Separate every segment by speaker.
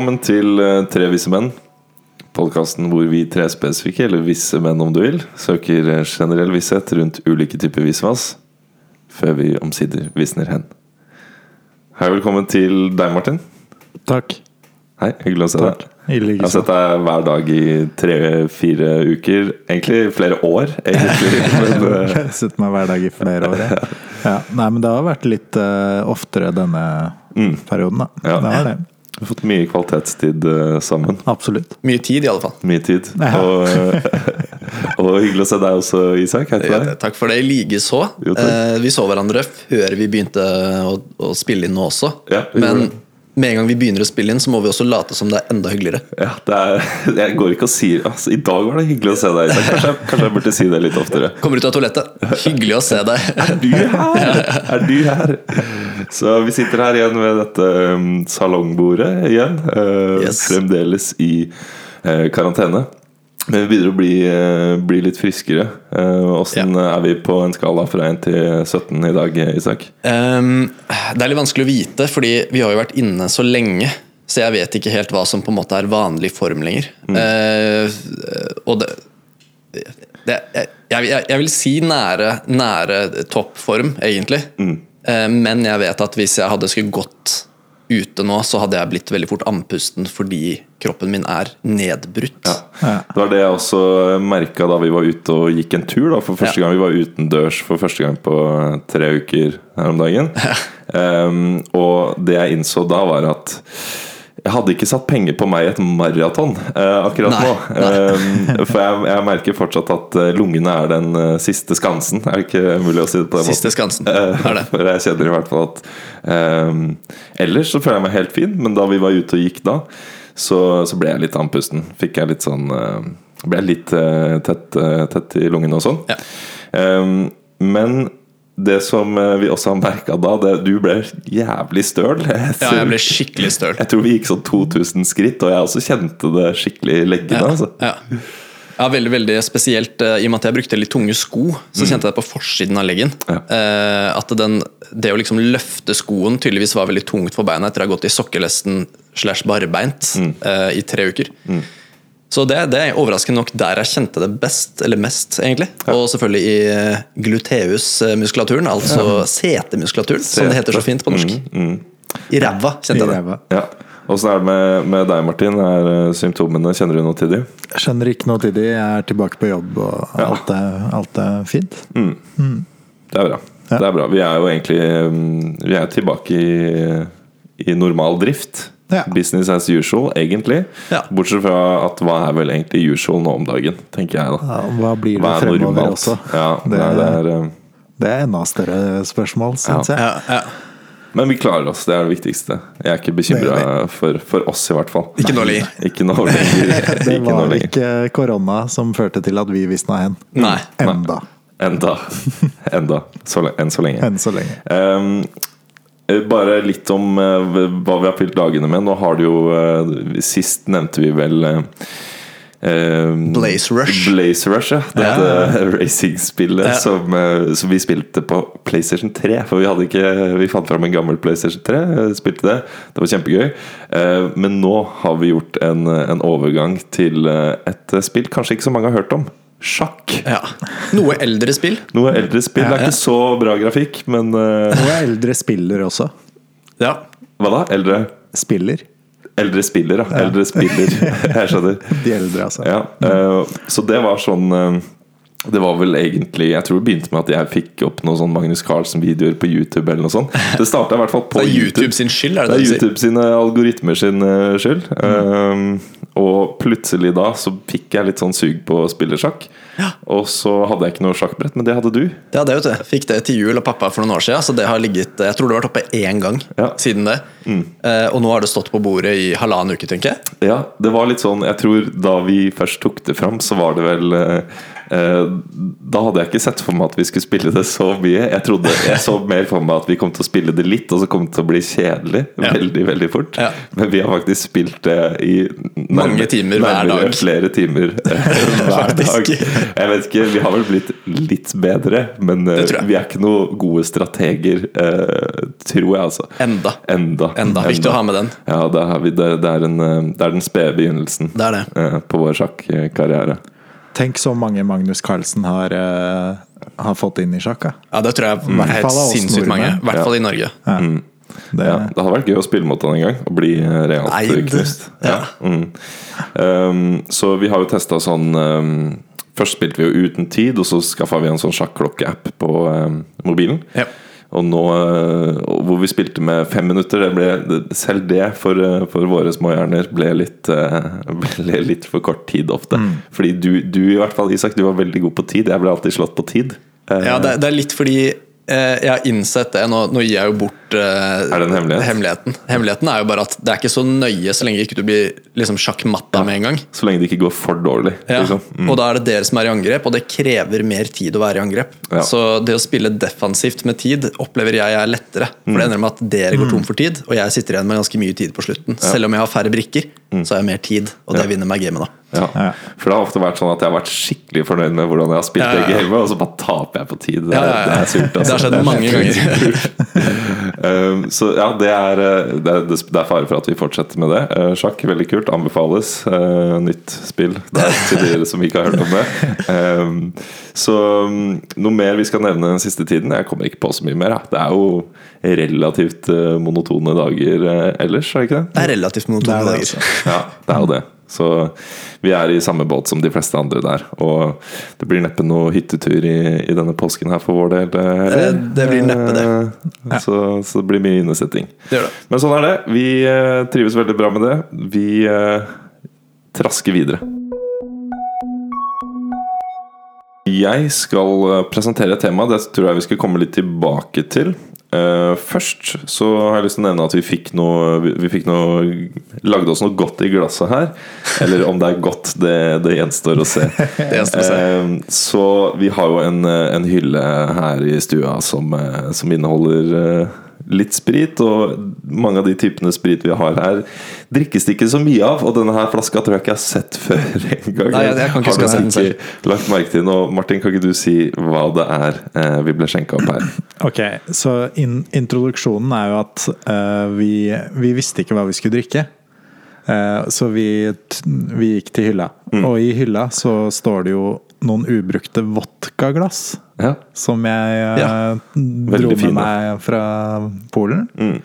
Speaker 1: Velkommen til eh, Tre visse menn. Podkasten hvor vi tre spesifikke, eller visse menn om du vil, søker eh, generell visshet rundt ulike typer visvas, før vi omsider visner hen. Hei, velkommen til deg, Martin.
Speaker 2: Takk.
Speaker 1: Hei, hyggelig å se
Speaker 2: Takk.
Speaker 1: deg. Jeg har sett deg hver dag i tre-fire uker. Egentlig flere år, egentlig. Men, eh,
Speaker 2: Jeg har sett meg hver dag i flere år. ja. Ja. Nei, men det har vært litt uh, oftere denne perioden, da.
Speaker 1: Mm. Ja.
Speaker 2: Det har det.
Speaker 1: Vi har fått mye kvalitetstid eh, sammen.
Speaker 2: Absolutt.
Speaker 3: Mye tid, i alle fall.
Speaker 1: Mye tid.
Speaker 2: Ja.
Speaker 1: Og, eh, og hyggelig å se deg også, Isak. Hei til deg.
Speaker 3: takk for det. Likeså. Eh, vi så hverandre før vi begynte å, å spille inn nå også.
Speaker 1: Ja,
Speaker 3: Men
Speaker 1: det.
Speaker 3: Med en gang vi begynner å spille inn, så må vi også late som det er enda hyggeligere.
Speaker 1: Ja, det er, jeg går ikke og sier altså, I dag var det hyggelig å se deg. Kanskje, kanskje jeg burde si det litt oftere.
Speaker 3: Kommer ut av toalettet. Hyggelig å se deg.
Speaker 1: Er du her? Er du her? Så vi sitter her igjen ved dette um, salongbordet igjen. eh,
Speaker 3: Yes.
Speaker 1: Fremdeles i eh, karantene. Men vi begynner å bli, eh, bli litt friskere. Åssen ja. er vi på en skala fra 1 til 17 i dag, Isak?
Speaker 3: Um, det er litt vanskelig å vite, fordi vi har jo vært inne så lenge. Så jeg vet ikke helt hva som på en måte er vanlig form lenger. Eh, og det, det jeg, jeg, jeg vil si nære, nære toppform, egentlig. Eh, men jeg vet at hvis jeg hadde skulle gått ute nå, så hadde jeg blitt veldig fort andpusten fordi kroppen min er nedbrutt.
Speaker 2: Ja.
Speaker 1: Det var det jeg også merka da vi var ute og gikk en tur. Da, for første
Speaker 3: Ja.
Speaker 1: gang vi var utendørs for første gang på tre uker her om dagen. Em, og det jeg innså da, var at jeg hadde ikke satt penger på meg i et maraton eh, akkurat
Speaker 3: Nei,
Speaker 1: nå. Em, for jeg, jeg merker fortsatt at eh, lungene er den uh, siste skansen. Er det ikke mulig å si det på den
Speaker 3: Siste
Speaker 1: måten?
Speaker 3: skansen.
Speaker 1: Eh,
Speaker 3: Er det.
Speaker 1: For jeg kjenner i hvert fall at um, Ellers så føler jeg meg helt fin, men da vi var ute og gikk da, så, så ble jeg litt andpusten. Fikk jeg litt sånn uh, Ble jeg litt eh, tett, eh, tett i lungene og sånn.
Speaker 3: Ja.
Speaker 1: Um, men det som eh, vi også har merka da, det, du ble jævlig støl. Jeg,
Speaker 3: Ja, jeg ble skikkelig støl.
Speaker 1: jeg tror vi gikk sånn 2000 skritt, og jeg også kjente det skikkelig i leggene.
Speaker 3: Ja,
Speaker 1: Altså.
Speaker 3: ja. ja, veldig veldig spesielt eh, i og med at jeg brukte litt tunge sko. Så kjente jeg det på forsiden av leggen.
Speaker 1: Ja.
Speaker 3: eh, At den, det å liksom løfte skoen tydeligvis var veldig tungt for beina etter å ha gått i sokkelesten slash barbeint mm. i tre uker. Så det, det er overraskende nok der jeg kjente det best, eller mest, egentlig. Og selvfølgelig i gluteusmuskulaturen, gluteus-muskulaturen, altså setemuskulaturen, som det heter så fint på norsk. I ræva
Speaker 2: I
Speaker 3: kjente jeg det.
Speaker 2: ræva.
Speaker 1: Ja. Åssen er det med, med deg, Martin? Er eh, symptomene, Kjenner du noe til dem?
Speaker 2: Jeg skjønner ikke noe til de. Jeg er tilbake på jobb, og alt, er, alt er fint.
Speaker 1: Det er bra.
Speaker 2: Ja.
Speaker 1: Det er bra. Vi er jo egentlig mm, Vi er tilbake i, i normal drift.
Speaker 2: Ja.
Speaker 1: Business as usual, egentlig.
Speaker 3: Ja.
Speaker 1: Bortsett fra at hva er vel egentlig usual nå om dagen, tenker jeg da.
Speaker 2: Ja, hva blir det
Speaker 1: Hva er
Speaker 2: fremover
Speaker 1: normalt?
Speaker 2: også?
Speaker 1: Ja,
Speaker 2: det,
Speaker 1: nei, det er, eh,
Speaker 2: det er enda større spørsmål, syns jeg.
Speaker 3: Ja, ja.
Speaker 1: men vi klarer oss, det er det viktigste. Jeg er ikke bekymra for, for oss, i hvert fall.
Speaker 3: Ikke nå lenger.
Speaker 1: Ikke nå lenger.
Speaker 2: Det var ikke korona som førte til at vi visna hen.
Speaker 3: Nei.
Speaker 2: Enda.
Speaker 1: Enda. Enda. Så, enn så lenge.
Speaker 2: Enn så lenge.
Speaker 1: Ehm, eh, bare litt om eh, hva vi har fylt dagene med. Nå har det jo eh, Sist nevnte vi vel eh,
Speaker 3: Blaze Rush.
Speaker 1: Blaze Rush, ja. Dette racingspillet
Speaker 3: Ja.
Speaker 1: som, eh, som vi spilte på PlayStation 3. For vi hadde ikke Vi fant fram en gammel PlayStation 3, eh, spilte det. Det var kjempegøy. Eh, men nå har vi gjort en, en overgang til eh, et eh, spill kanskje ikke så mange har hørt om. Sjakk.
Speaker 3: Ja. Noe eldre spill.
Speaker 1: Noe eldre spill. Det er
Speaker 3: Ja, ja.
Speaker 1: ikke så bra grafikk, men uh...
Speaker 2: Noe eldre spiller også.
Speaker 3: Ja.
Speaker 1: Hva da? Eldre?
Speaker 2: Spiller.
Speaker 1: Eldre spiller, ja. Eldre spiller. Jeg skjønner.
Speaker 2: De eldre, altså.
Speaker 1: Ja, Uh, så det var sånn eh, Det var vel egentlig Jeg tror det begynte med at jeg fikk opp noen sånn Magnus Carlsen-videoer på YouTube. eller noe sånt Det starta i hvert fall på
Speaker 3: Det er YouTube sin skyld, er
Speaker 1: Det
Speaker 3: det
Speaker 1: er
Speaker 3: det er?
Speaker 1: YouTube sine algoritmer sin skyld. skyld. Um, og plutselig da så fikk jeg litt sånn sug på å spille sjakk. Og så hadde jeg ikke noe sjakkbrett, men det hadde du.
Speaker 3: Det hadde jeg, vet du. Fikk det til jul av pappa for noen år siden. Så det har ligget, jeg tror det har vært oppe én gang
Speaker 1: Ja.
Speaker 3: siden det. Eh, og nå har det stått på bordet i halvannen uke, tenker jeg.
Speaker 1: Ja, det var litt sånn Jeg tror da vi først tok det fram, så var det vel eh, Eh, da hadde jeg ikke sett for meg at vi skulle spille det så mye. Jeg trodde, jeg så mer for meg at vi kom til å spille det litt, og så kom det til å bli kjedelig
Speaker 3: Ja.
Speaker 1: veldig veldig fort.
Speaker 3: Ja.
Speaker 1: Men vi har faktisk spilt det i nærmere-
Speaker 3: Mange timer hver dag.
Speaker 1: Flere timer eh, hver dag. Jeg vet ikke, Vi har vel blitt litt bedre, men eh, vi er ikke noen gode strateger, eh, tror jeg altså.
Speaker 3: Enda.
Speaker 1: Enda.
Speaker 3: Enda. Viktig å ha med den.
Speaker 1: Ja, det er, en, eh, det er den spede begynnelsen
Speaker 3: Det er det.
Speaker 1: eh, på vår sjakkarriere.
Speaker 2: Tenk så mange Magnus Carlsen har, uh, har fått inn i sjakk.
Speaker 3: Ja, det tror jeg er helt sinnssykt mange. I hvert fall i Norge.
Speaker 2: Ja. Det,
Speaker 1: Ja, det hadde vært gøy å spille mot han en gang og bli eh, realt knust.
Speaker 3: Ja.
Speaker 1: Mm. Um, så vi har jo testa sånn um, Først spilte vi jo uten tid, og så skaffa vi en sånn sjakklokkeapp på um, mobilen.
Speaker 3: Ja.
Speaker 1: Og nå uh, hvor vi spilte med fem minutter, det ble, selv det for, uh, for våre små hjerner ble litt, uh, ble litt for kort tid ofte.
Speaker 3: Mm.
Speaker 1: Fordi du, du i hvert fall, Isak, du var veldig god på tid. Jeg ble alltid slått på tid.
Speaker 3: Ja, det, det er litt fordi eh, jeg har innsett det. Nå, nå gir jeg jo bort eh,
Speaker 1: en hemmelighet?
Speaker 3: hemmeligheten. Hemmeligheten er jo bare at det er ikke så nøye så lenge ikke du blir liksom sjakkmatta med en gang.
Speaker 1: Så lenge det ikke går for dårlig.
Speaker 3: Ja.
Speaker 1: Liksom. Mm.
Speaker 3: Og da er det dere som er i angrep, og det krever mer tid å være i angrep.
Speaker 1: Ja.
Speaker 3: Så det å spille defensivt med tid opplever jeg er lettere. For
Speaker 1: Mm.
Speaker 3: det ender med at dere går tom for tid, og jeg sitter igjen med ganske mye tid på slutten. Selv om jeg har færre brikker, så har jeg mer tid, og det
Speaker 1: Mm. Ja.
Speaker 3: vinner meg gamet da.
Speaker 1: Ja.
Speaker 2: Ja.
Speaker 1: For det har ofte vært sånn at jeg har vært skikkelig fornøyd med hvordan jeg har spilt
Speaker 3: Ja, ja,
Speaker 1: det gamet, og så bare taper jeg på tid. Det,
Speaker 3: Ja, ja, ja.
Speaker 1: det er surt.
Speaker 3: Det har skjedd mange ganger.
Speaker 1: Um, så ja, det er, uh, det, er, det er fare for at vi fortsetter med det. Uh, sjakk, veldig kult. Anbefales. Uh, nytt spill der til dere som ikke har hørt om det. Um, så um, noe mer vi skal nevne den siste tiden? Jeg kommer ikke på så mye mer. Da. Det er jo relativt uh, monotone dager uh, ellers, er det ikke det?
Speaker 3: Det er relativt monotone
Speaker 2: er
Speaker 3: dager.
Speaker 1: Ja, det er jo det. Så vi er i samme båt som de fleste andre der. Og det blir neppe noe hyttetur i, i denne påsken her for vår del. eh, heller.
Speaker 3: Eh, det blir neppe det.
Speaker 1: Ja. Så, så det blir mye innesetting.
Speaker 3: Det det.
Speaker 1: Men sånn er det. Vi eh, trives veldig bra med det. Vi eh, trasker videre. Jeg skal eh, presentere et tema. Det tror jeg vi skal komme litt tilbake til. Uh, først så har jeg lyst til å nevne at vi fikk noe Vi, vi fikk noe lagde oss noe godt i glasset her. Eller om det er godt, det, det gjenstår å se.
Speaker 3: Det gjenstår å se.
Speaker 1: Uh, så vi har jo en, en hylle her i stua som, som inneholder eh, litt sprit, og mange av de typene sprit vi har her, drikkes det ikke så mye av. Og denne her flaska tror jeg ikke jeg har sett før engang.
Speaker 3: Nei, jeg- jeg kan ikke
Speaker 1: ikke lagt merke til noe? Martin, kan ikke du si hva det er eh, vi ble skjenka opp her?
Speaker 2: Ok, så in introduksjonen er jo at uh, vi, vi visste ikke hva vi skulle drikke. Uh, så vi, t- vi gikk til hylla.
Speaker 1: Mm.
Speaker 2: Og i hylla så står det jo noen ubrukte vodkaglass.
Speaker 1: Ja.
Speaker 2: Som jeg eh,
Speaker 3: Ja.
Speaker 2: dro med
Speaker 1: fine.
Speaker 2: meg fra Polen.
Speaker 1: Mm.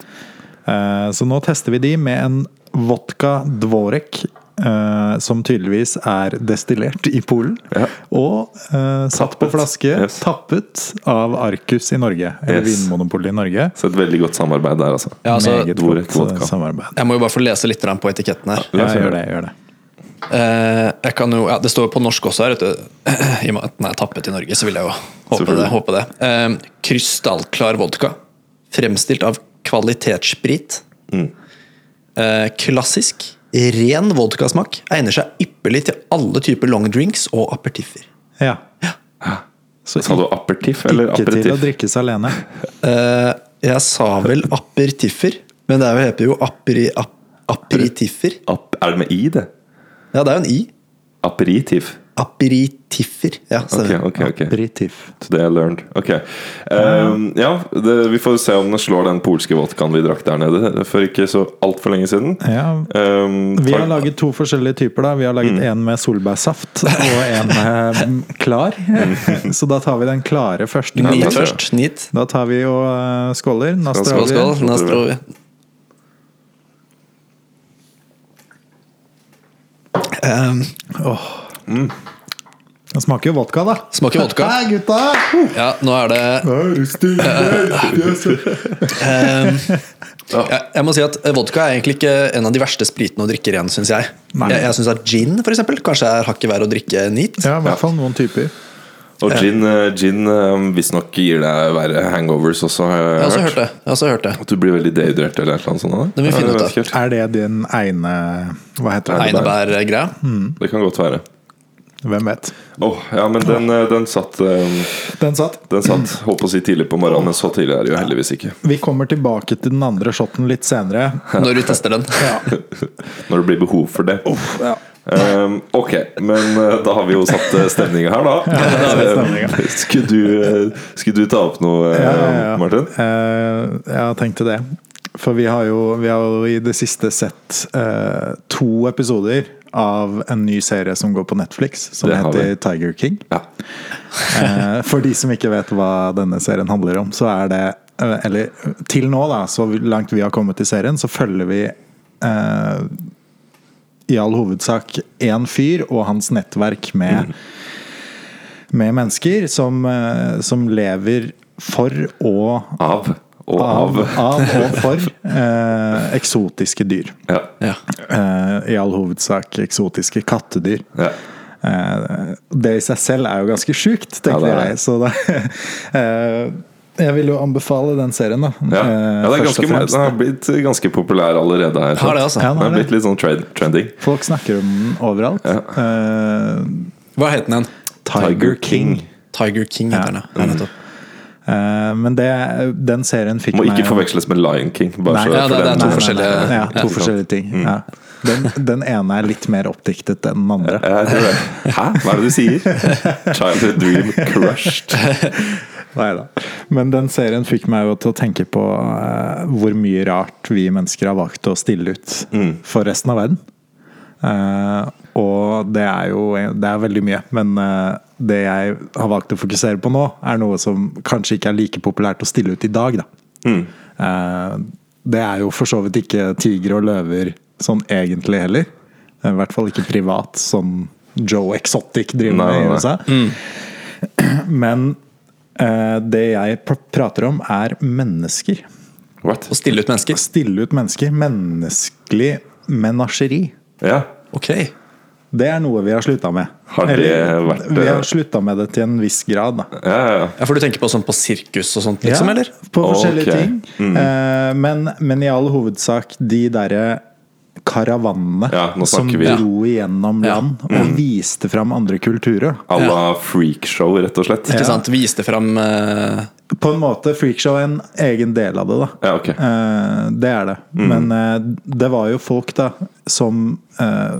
Speaker 2: Eh, så nå tester vi de med en vodka dvorek. Uh, som tydeligvis er destillert i Polen.
Speaker 1: Ja.
Speaker 2: Og uh, satt på flaske,
Speaker 1: Yes.
Speaker 2: tappet av Arcus i Norge. Eller
Speaker 1: Yes.
Speaker 2: Vinmonopolet i Norge.
Speaker 1: Så et veldig godt samarbeid der, altså.
Speaker 3: Ja, altså,
Speaker 2: Meget godt samarbeid.
Speaker 3: Jeg må jo bare få lese litt på etiketten her.
Speaker 2: Ja, gjør det. gjør det
Speaker 3: jo, ja, det står jo på norsk også her, vet du. I og med at den er tappet i Norge, så vil jeg jo håpe det. Håpe det. Eh, krystallklar vodka. Fremstilt av kvalitetssprit.
Speaker 1: Mm.
Speaker 3: Uh, klassisk, ren vodkasmak. Egner seg ypperlig til alle typer long drinks og apertiffer.
Speaker 2: Ja. Så
Speaker 1: Sa du aperitiff eller
Speaker 2: ikke til å drikkes alene.
Speaker 3: Uh, jeg sa vel apertiffer, men det er jo, heter jo aperi, ap, aperitiffer.
Speaker 1: Ap er det med i, det?
Speaker 3: Ja, det er jo en i.
Speaker 1: Aperitif.
Speaker 3: Aperitifer. Ja,
Speaker 1: Ok,
Speaker 3: Okay,
Speaker 1: ok, okay.
Speaker 2: Aperitif.
Speaker 1: Today I learned. Ok. Um, ja, det, vi får se om den slår den polske vodkaen vi drakk der nede for ikke så altfor lenge siden.
Speaker 2: Ja.
Speaker 1: Um,
Speaker 2: Vi har laget to forskjellige typer. da Vi har laget en med solbærsaft og en med mm, klar. Så da tar vi den klare først.
Speaker 1: Jeg.
Speaker 3: først. Nit.
Speaker 2: Da tar vi og eh, skåler.
Speaker 3: Skål,
Speaker 2: Nastrovi.
Speaker 3: skål.
Speaker 1: Skål.
Speaker 3: Nastrovi. Mm.
Speaker 2: Den smaker jo vodka, da.
Speaker 3: smaker vodka.
Speaker 2: Hei, gutta!
Speaker 3: Ja, nå er det um, jeg, jeg må si at vodka er egentlig ikke en av de verste spritene å drikke ren, syns jeg.
Speaker 2: Nei.
Speaker 3: Jeg, jeg syns at gin for eksempel, kanskje er hakket verre å drikke neat.
Speaker 2: Ja, i hvert fall noen typer.
Speaker 1: Og gin, eh, gin um, visstnok gir deg verre hangovers også, har jeg,
Speaker 3: Jeg har
Speaker 1: hørt.
Speaker 3: Jeg har også hørt det.
Speaker 1: At du blir veldig dehydrert eller noe sånt.
Speaker 3: Det må vi finne
Speaker 1: Ja,
Speaker 3: ut av.
Speaker 2: Er det din eine Hva heter det?
Speaker 1: Einebær.
Speaker 3: Mm.
Speaker 1: Det kan godt være.
Speaker 2: Hvem vet.
Speaker 1: Oh, ja, men den, eh, den satt eh,
Speaker 2: Den satt.
Speaker 1: Den satt, holdt på å si tidlig på morgenen, men så tidlig er det jo heldigvis ikke.
Speaker 2: Vi kommer tilbake til den andre shoten litt senere.
Speaker 3: Når du tester den.
Speaker 1: Når det blir behov for det.
Speaker 2: Ja.
Speaker 1: Um, ok, men uh, da har vi jo satt uh, stemninga her, da.
Speaker 2: da har vi stemninga.
Speaker 1: Uh, skulle, du, skulle du ta opp noe,
Speaker 2: Ja, ja, ja.
Speaker 1: Martin?
Speaker 2: Eh, jeg tenkte det. For vi har jo, vi har jo i det siste sett eh, to episoder av en ny serie som går på Netflix, som
Speaker 1: Det
Speaker 2: heter. Tiger King.
Speaker 1: Ja.
Speaker 2: Eh, for de som ikke vet hva denne serien handler om, så er det eh, Eller til nå, da, så langt vi har kommet i serien, så følger vi eh, i all hovedsak én fyr og hans nettverk med, med mennesker som, eh, som lever for og
Speaker 1: Av og
Speaker 2: av,
Speaker 1: av.
Speaker 2: av og for eh, eksotiske dyr.
Speaker 1: Ja.
Speaker 3: Ja.
Speaker 2: Eh, I all hovedsak eksotiske kattedyr.
Speaker 1: ja.
Speaker 2: Eh, det i seg selv er jo ganske sjukt, tenker
Speaker 1: Ja, det er
Speaker 2: jeg. Så det, eh, jeg vil jo anbefale den serien, da.
Speaker 1: Ja.
Speaker 2: eh,
Speaker 1: ja, det er ganske,
Speaker 2: fremst.
Speaker 1: den har blitt ganske populær allerede her.
Speaker 3: Har det, altså.
Speaker 2: Ja,
Speaker 1: Den
Speaker 2: den
Speaker 1: har blitt litt sånn trend, trending.
Speaker 2: Folk snakker om den overalt. Eh,
Speaker 3: Hva het den igjen?
Speaker 2: Tiger King.
Speaker 3: Tiger King heter den, ja.
Speaker 2: Eh, men det, den serien fikk meg Må
Speaker 1: ikke
Speaker 2: meg,
Speaker 1: forveksles med Lion King. Bare
Speaker 2: Nei.
Speaker 1: så-
Speaker 3: Ja, det- det er to
Speaker 2: Nei, nei,
Speaker 3: forskjellige-
Speaker 2: nei, nei. Ja, to forskjellige ting. Ja. Den, den ene er litt mer oppdiktet enn den andre.
Speaker 1: Hæ? Hva er det du sier? Childhood dream crushed.
Speaker 2: Neida. Men den serien fikk meg jo til å tenke på eh, hvor mye rart vi mennesker har valgt å stille ut for resten av verden. Eh, og det er jo det er veldig mye, men eh, det jeg har valgt å fokusere på nå, er noe som kanskje ikke er like populært å stille ut i dag. Da. Eh, det er jo for så vidt ikke tigre og løver sånn egentlig heller. I hvert fall ikke privat, som Joe Exotic driver med i USA. Mm. Men eh, det jeg pr prater om, er mennesker.
Speaker 1: What?
Speaker 3: Å stille ut mennesker.
Speaker 2: Stille ut mennesker. Menneskelig menasjeri.
Speaker 1: Ja.
Speaker 3: Ok.
Speaker 2: Det er noe vi har slutta med.
Speaker 1: Har det vært,
Speaker 2: vi
Speaker 1: eh,
Speaker 2: har slutta med det til en viss grad. Da.
Speaker 1: Ja, ja, ja.
Speaker 3: Ja, For du tenker på sånn på sirkus og sånt, liksom,
Speaker 2: Ja,
Speaker 3: eller?
Speaker 2: På forskjellige
Speaker 1: okay.
Speaker 2: ting. Mm. men, men i all hovedsak de derre karavannene
Speaker 1: Ja,
Speaker 2: som
Speaker 1: vi-
Speaker 2: dro igjennom
Speaker 3: Ja.
Speaker 2: land og viste fram andre kulturer.
Speaker 1: À la freakshow, rett og slett.
Speaker 3: Ikke sant? Viste fram uh...
Speaker 2: På en måte Freakshow er en egen del av det, da.
Speaker 1: Ja, ok.
Speaker 2: Eh, det er det. Men uh, det var jo folk da som eh,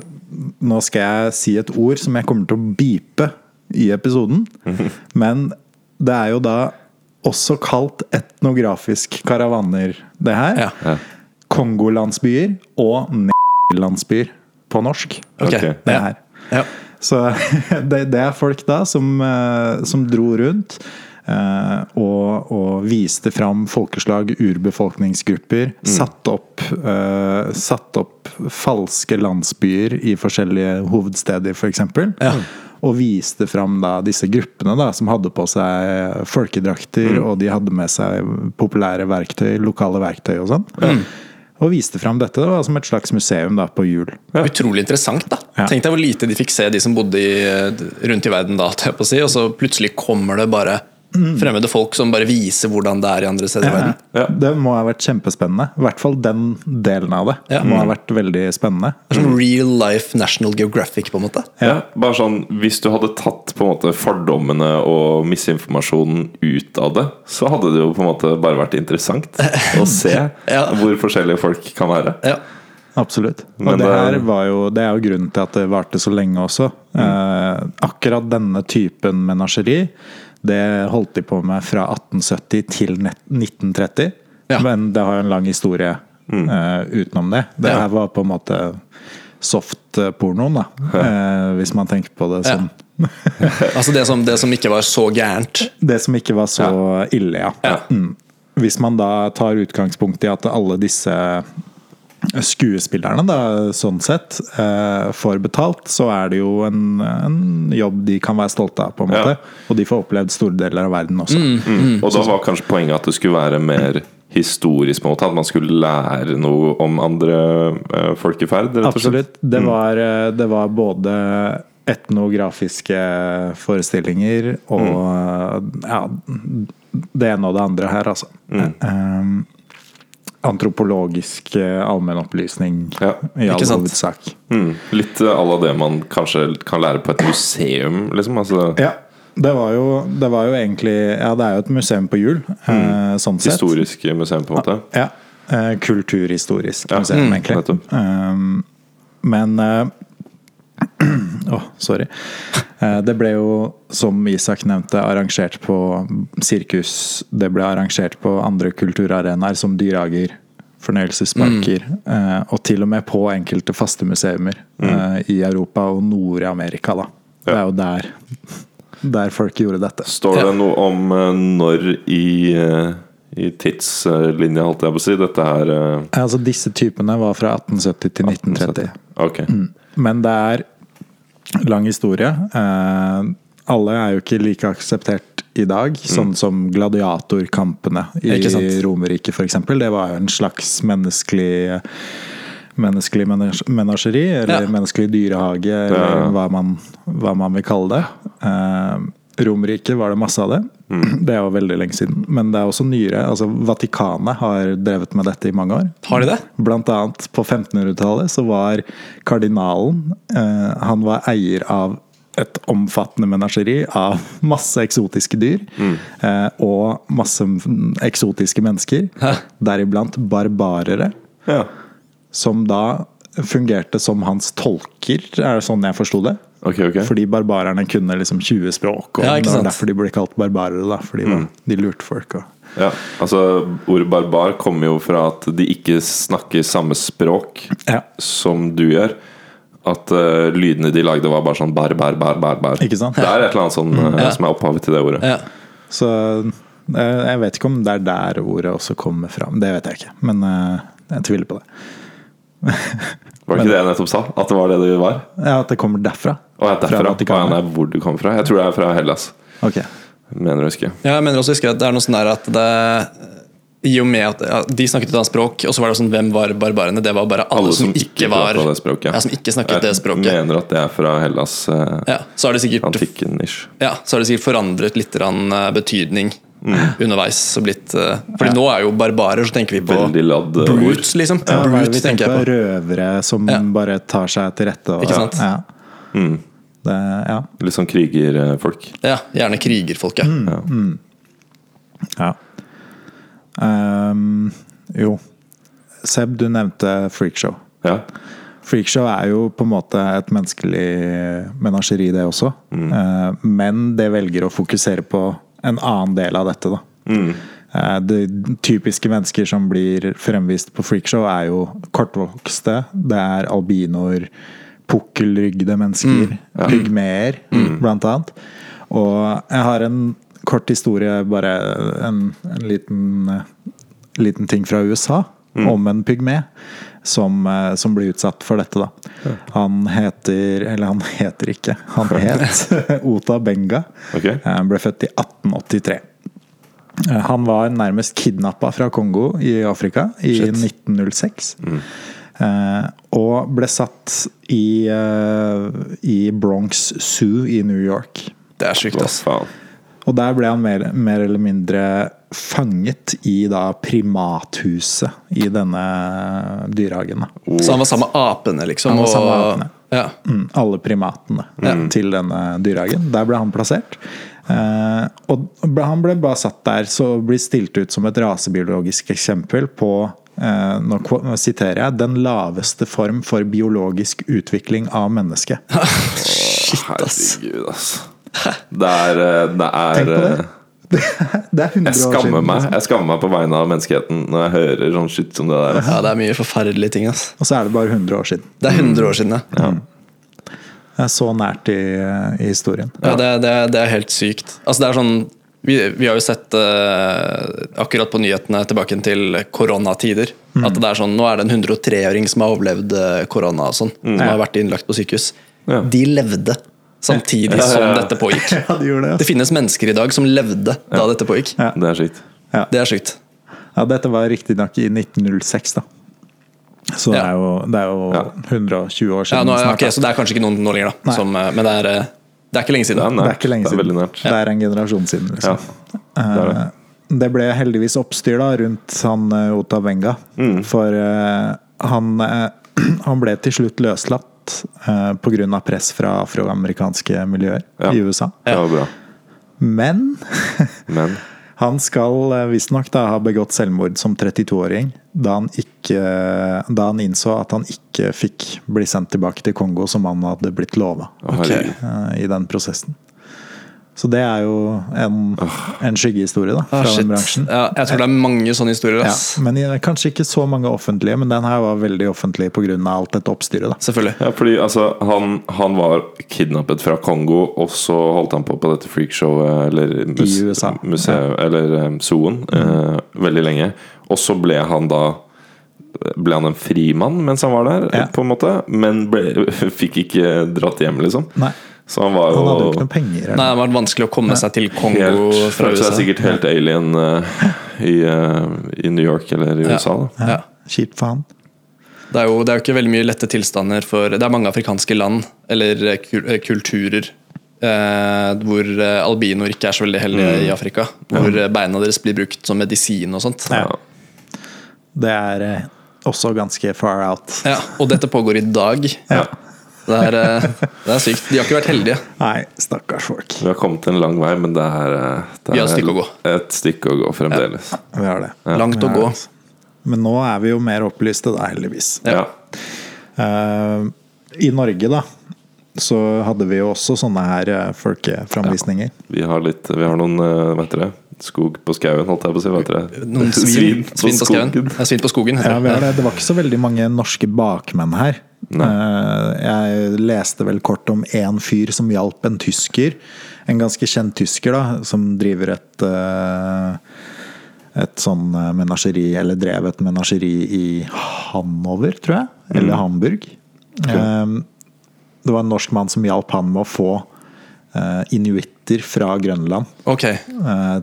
Speaker 2: Nå skal jeg si et ord som jeg kommer til å beepe i episoden. Men det er jo da også kalt etnografisk karavaner, det her.
Speaker 3: Ja.
Speaker 2: Kongolandsbyer og landsbyer på norsk.
Speaker 3: Okay.
Speaker 1: Ok.
Speaker 2: Det
Speaker 3: Ja.
Speaker 2: her.
Speaker 3: Ja.
Speaker 2: Så det, det er folk da som, eh, som dro rundt eh, og, og viste fram folkeslag, urbefolkningsgrupper. Satt, opp, eh, satt opp falske landsbyer i forskjellige hovedsteder, f.eks. eksempel
Speaker 3: Ja.
Speaker 2: Og viste fram da disse gruppene da som hadde på seg folkedrakter, og de hadde med seg populære verktøy, lokale verktøy og sånn. Og viste fram dette det var som et slags museum da på hjul.
Speaker 3: Utrolig interessant, da.
Speaker 2: Ja.
Speaker 3: Tenk deg hvor lite de fikk se, de som bodde i, rundt i verden da, til å si, og så plutselig kommer det bare fremmede folk som bare viser hvordan det er i andre steder i verden.
Speaker 1: Ja.
Speaker 2: Det må ha vært kjempespennende. I hvert fall den delen av det
Speaker 3: Ja.
Speaker 2: må ha vært veldig spennende.
Speaker 3: Det er som real life National Geographic, på en måte.
Speaker 1: Ja, bare sånn, Hvis du hadde tatt på en måte fordommene og misinformasjonen ut av det, så hadde det jo på en måte bare vært interessant å se
Speaker 3: Ja.
Speaker 1: hvor forskjellige folk kan være.
Speaker 3: Ja.
Speaker 2: Absolutt. Og
Speaker 1: Men
Speaker 2: det, her var jo, det er jo grunnen til at det varte så lenge også. Eh, akkurat denne typen menasjeri det holdt de på med fra 1870 til 1930.
Speaker 3: Ja.
Speaker 2: Men det har jo en lang historie eh, utenom det. Det
Speaker 3: Ja.
Speaker 2: her var på en måte soft-pornoen, da. Uh, hvis man tenker på det
Speaker 3: Ja.
Speaker 2: sånn.
Speaker 3: Altså det som, det som ikke var så gærent.
Speaker 2: Det som ikke var så ille, ja.
Speaker 3: Ja.
Speaker 2: Mm. Hvis man da tar utgangspunkt i at alle disse skuespillerne, da, sånn sett, eh, får betalt, så er det jo en, en jobb de kan være stolte av, på en
Speaker 1: Ja.
Speaker 2: måte. Og de får opplevd store deler av verden også.
Speaker 1: Mm. Og da var kanskje poenget at det skulle være mer historisk, på en måte at man skulle lære noe om andre eh, folkeferd? rett og slett.
Speaker 2: Absolutt. Det var, eh, det var både etnografiske forestillinger og ja, det ene og det andre her, altså. Um, antropologisk eh, allmennopplysning
Speaker 1: Ja,
Speaker 2: i all
Speaker 3: ikke sant?
Speaker 2: hovedsak.
Speaker 1: Mm. Litt à la det man kanskje kan lære på et museum, liksom. Altså,
Speaker 2: Ja. Det var, jo, det var jo egentlig Ja, det er jo et museum på hjul, eh, sånn sett.
Speaker 1: Historisk museum, på en måte.
Speaker 2: Ja. Eh, kulturhistorisk
Speaker 1: Ja,
Speaker 2: museum,
Speaker 1: mm,
Speaker 2: egentlig. Um, men eh, Å, sorry. Eh, det ble jo, som Isak nevnte, arrangert på sirkus. Det ble arrangert på andre kulturarenaer, som dyrehager, fornøyelsesparker. eh, og til og med på enkelte faste museumer eh, i Europa og Nord-Amerika, da. Det er jo der, der folk gjorde dette.
Speaker 1: Står det noe om eh, når i, eh, i tidslinja, holdt jeg på å si, dette her
Speaker 2: Altså, disse typene var fra 1870 til 1930.
Speaker 1: Ok.
Speaker 2: Men det er lang historie. Eh, alle er jo ikke like akseptert i dag, sånn som gladiatorkampene i. Romerriket f.eks. Det var jo en slags menneskelig Menneskelig menasjeri, eller
Speaker 3: Ja.
Speaker 2: menneskelig dyrehage, eller hva, man, hva man vil kalle det. Eh, Romerriket var det masse av det. Det er jo veldig lenge siden. Men det er også nyere. Altså Vatikanet har drevet med dette i mange år.
Speaker 3: Har de det?
Speaker 2: Blant annet på 1500-tallet så var kardinalen eh, Han var eier av et omfattende menasjeri av masse eksotiske dyr. Eh, og masse eksotiske mennesker. Deriblant barbarere.
Speaker 1: Ja.
Speaker 2: Som da fungerte som hans tolker, er det sånn jeg forsto det?
Speaker 1: Ok, okay.
Speaker 2: Fordi barbarerne kunne liksom 20 språk, og
Speaker 3: Ja,
Speaker 2: det var derfor de ble kalt barbarere. da fordi de, de lurte folk. Og.
Speaker 1: Ja, altså Ordet barbar kommer jo fra at de ikke snakker samme språk
Speaker 2: Ja.
Speaker 1: som du gjør. At uh, lydene de lagde, var bare sånn bar, bar, bar, bar, bar.
Speaker 2: Ikke sant?
Speaker 1: Det er et eller annet sånn mm.
Speaker 3: uh,
Speaker 1: som er opphavet til det ordet.
Speaker 3: Ja.
Speaker 2: Så eh, jeg vet ikke om det er der ordet også kommer fram. Det vet jeg ikke, men uh, jeg tviler på det.
Speaker 1: Var det ikke det jeg nettopp sa? At det var det det var?
Speaker 2: Ja, At det kommer derfra.
Speaker 1: Og jeg er derfra.
Speaker 2: Fra
Speaker 1: ja, nei, hvor du kommer fra? Jeg tror det er fra Hellas.
Speaker 2: Ok.
Speaker 1: Mener å huske.
Speaker 3: Ja, jeg mener også å huske at det er noe sånn der at det i og med at ja, De snakket et annet språk, og så var det sånn Hvem var barbarene? Det var bare alle, som, ikke var
Speaker 1: det språket.
Speaker 3: Ja, som ikke snakket det språket.
Speaker 1: Jeg mener at det er fra Hellas. Eh,
Speaker 3: Ja, så har det sikkert
Speaker 1: Antikken-ish.
Speaker 3: Ja, så har det sikkert forandret litt eh, betydning
Speaker 1: Mm.
Speaker 3: underveis. Blitt, uh, fordi nå er jo barbarer, så tenker vi på
Speaker 1: ladd eh,
Speaker 3: brutes, liksom.
Speaker 2: Ja,
Speaker 3: Brutes
Speaker 2: vi
Speaker 3: tenker
Speaker 2: tenker på? Røvere som
Speaker 3: Ja.
Speaker 2: bare tar seg til rette. Og,
Speaker 3: Ikke sant?
Speaker 2: Ja.
Speaker 1: Mm.
Speaker 2: Det, ja.
Speaker 1: Litt sånn krigerfolk.
Speaker 3: Ja, gjerne krigerfolk, ja.
Speaker 2: Mm. ja. Um, jo. Seb, du nevnte freakshow.
Speaker 1: Ja.
Speaker 2: Freakshow er jo på en måte et menneskelig menasjeri, det også.
Speaker 1: Mm.
Speaker 2: Eh, Men det velger å fokusere på en annen del av dette, da.
Speaker 1: Mm.
Speaker 2: Det typiske mennesker som blir fremvist på freakshow, er jo kortvokste. Det er albinoer, pukkelrygde mennesker, pygmeer, blant annet. Og jeg har en kort historie, bare en, en liten, eh, liten ting fra USA, om en pygme. Som, eh, som blir utsatt for dette, da. Han heter Eller han heter ikke. Han het Ota Benga.
Speaker 1: Ok.
Speaker 2: Eh, Han ble født i 1883. Eh, Han var nærmest kidnappa fra Kongo i Afrika i
Speaker 3: Shit.
Speaker 2: 1906. Eh, og ble satt i, uh, i Bronx Zoo i New York.
Speaker 3: Det er sykt, ass.
Speaker 2: Og der ble han mer, mer eller mindre fanget i da primathuset i denne dyrehagen. Oh.
Speaker 3: Så han var sammen med apene, liksom?
Speaker 2: Han var sammen med apene.
Speaker 3: Ja.
Speaker 2: Mm, alle primatene til denne dyrehagen. Der ble han plassert. Eh, og han ble bare satt der, så blir stilt ut som et rasebiologisk eksempel på eh, nå nå siterer jeg 'den laveste form for biologisk utvikling av mennesket'.
Speaker 1: Herregud, ass. Det er, eh, det er
Speaker 2: Tenk på det.
Speaker 1: Eh,
Speaker 2: Det er 100
Speaker 1: Jeg
Speaker 2: år
Speaker 1: skammer
Speaker 2: siden.
Speaker 1: meg
Speaker 2: liksom.
Speaker 1: Jeg skammer meg på vegne av menneskeheten når jeg hører sånn shit som det der.
Speaker 3: ja, det er mye forferdelige ting, ass.
Speaker 2: Og så er det bare 100 år siden.
Speaker 3: Det er 100 år siden, ja.
Speaker 2: Det er så nært i, i historien.
Speaker 3: Ja, det, det, det er helt sykt. Altså, det er sånn vi, vi har jo sett uh, akkurat på nyhetene tilbake til koronatider.
Speaker 2: Mm.
Speaker 3: At det er sånn, Nå er det en 103-åring som har overlevd eh, korona, og sånn, som har vært innlagt på sykehus.
Speaker 1: Mm. Ja.
Speaker 3: De levde samtidig
Speaker 1: Ja, ja, ja.
Speaker 3: som dette pågikk.
Speaker 2: Ja, det gjorde det.
Speaker 3: Det finnes mennesker i dag som levde da dette pågikk.
Speaker 2: Ja.
Speaker 1: Det er sykt.
Speaker 3: Det er sykt.
Speaker 2: Ja, dette var riktignok i 1906, da. Så det
Speaker 3: Ja.
Speaker 2: er jo, det er jo
Speaker 1: Ja.
Speaker 2: 120 år
Speaker 3: Ja,
Speaker 2: siden.
Speaker 3: nå, er-
Speaker 2: snart,
Speaker 3: ok, så det er kanskje ikke noen nå lenger, da. Som, eh, men det er, eh, det er ikke lenge
Speaker 1: Det er
Speaker 3: siden.
Speaker 2: det er ikke lenge
Speaker 1: Det er
Speaker 2: siden. Det er en generasjon siden,
Speaker 1: Ja,
Speaker 2: liksom.
Speaker 1: det er det.
Speaker 2: Eh, det ble heldigvis oppstyr da rundt han Otavenga. Mm. For uh, han, uh, han ble til slutt løslatt uh, pga. press fra afroamerikanske miljøer
Speaker 1: Ja.
Speaker 2: i USA.
Speaker 1: Ja. bra.
Speaker 2: Men
Speaker 1: Men
Speaker 2: han skal eh, visstnok ha begått selvmord som 32-åring da, da han innså at han ikke fikk bli sendt tilbake til Kongo som han hadde blitt lova
Speaker 1: okay.
Speaker 2: i den prosessen. Så det er jo en, en skyggehistorie da, fra
Speaker 3: Ah,
Speaker 2: den bransjen.
Speaker 3: Ja, jeg tror det er mange sånne historier.
Speaker 2: Ja, men kanskje ikke så mange offentlige, men den her var veldig offentlig pga. alt dette oppstyret. da
Speaker 3: Selvfølgelig.
Speaker 1: Ja, fordi altså, han, han var kidnappet fra Kongo, og så holdt han på på dette freakshowet eller mus,
Speaker 2: I USA.
Speaker 1: museet, eller um, zooen, uh, veldig lenge. Og så ble han da Ble han en frimann mens han var der,
Speaker 2: Ja.
Speaker 1: på en måte? Men ble, fikk ikke dratt hjem, liksom.
Speaker 2: Nei,
Speaker 1: Så han var jo
Speaker 2: han hadde jo ikke noe penger.
Speaker 3: Nei, det var vanskelig å komme seg til Kongo
Speaker 1: helt,
Speaker 3: fra
Speaker 1: Følte
Speaker 3: USA.
Speaker 1: seg sikkert helt alien uh, i, uh, i New York eller i
Speaker 3: Ja.
Speaker 1: USA. Da.
Speaker 3: Ja.
Speaker 2: Kjipt for han.
Speaker 3: Det er jo det er jo ikke veldig mye lette tilstander for Det er mange afrikanske land, eller eh, kul- kulturer, eh, hvor albinoer ikke er så veldig heldige i Afrika. Hvor ja. beina deres blir brukt som medisin og sånt.
Speaker 2: Ja. Det er også ganske far out.
Speaker 3: Ja, og dette pågår i dag.
Speaker 1: Ja.
Speaker 3: Det er, eh, det er sykt. De har ikke vært heldige.
Speaker 2: Nei, stakkars folk.
Speaker 1: Vi har kommet en lang vei, men det er, eh, det
Speaker 3: har et
Speaker 1: er
Speaker 3: stykke
Speaker 1: et stykke å gå fremdeles.
Speaker 2: Vi har det.
Speaker 3: Langt å gå.
Speaker 2: det, altså. Men nå er vi jo mer opplyste, da, heldigvis.
Speaker 1: Ja.
Speaker 2: Uh, I Norge, da, så hadde vi jo også sånne her folkeframvisninger. folkeframvisninger.
Speaker 1: Vi har litt Vi har noen, vet dere? Skog på skauen, holdt jeg på å si. Vet dere.
Speaker 3: Noen svin, svin på skauen.
Speaker 1: skogen.
Speaker 3: Ja, svin på skogen.
Speaker 2: Ja, vi har det. det var ikke så veldig mange norske bakmenn her.
Speaker 1: Nei.
Speaker 2: Eh, Jeg leste vel kort om én fyr som hjalp en tysker. En ganske kjent tysker, da, som driver et eh, et sånn eh, menasjeri, eller drev et menasjeri i Hanover, tror jeg. Eller Hamburg. Eh, Det var en norsk mann som hjalp han med å få inuitter fra Grønland
Speaker 3: Ok.
Speaker 2: eh,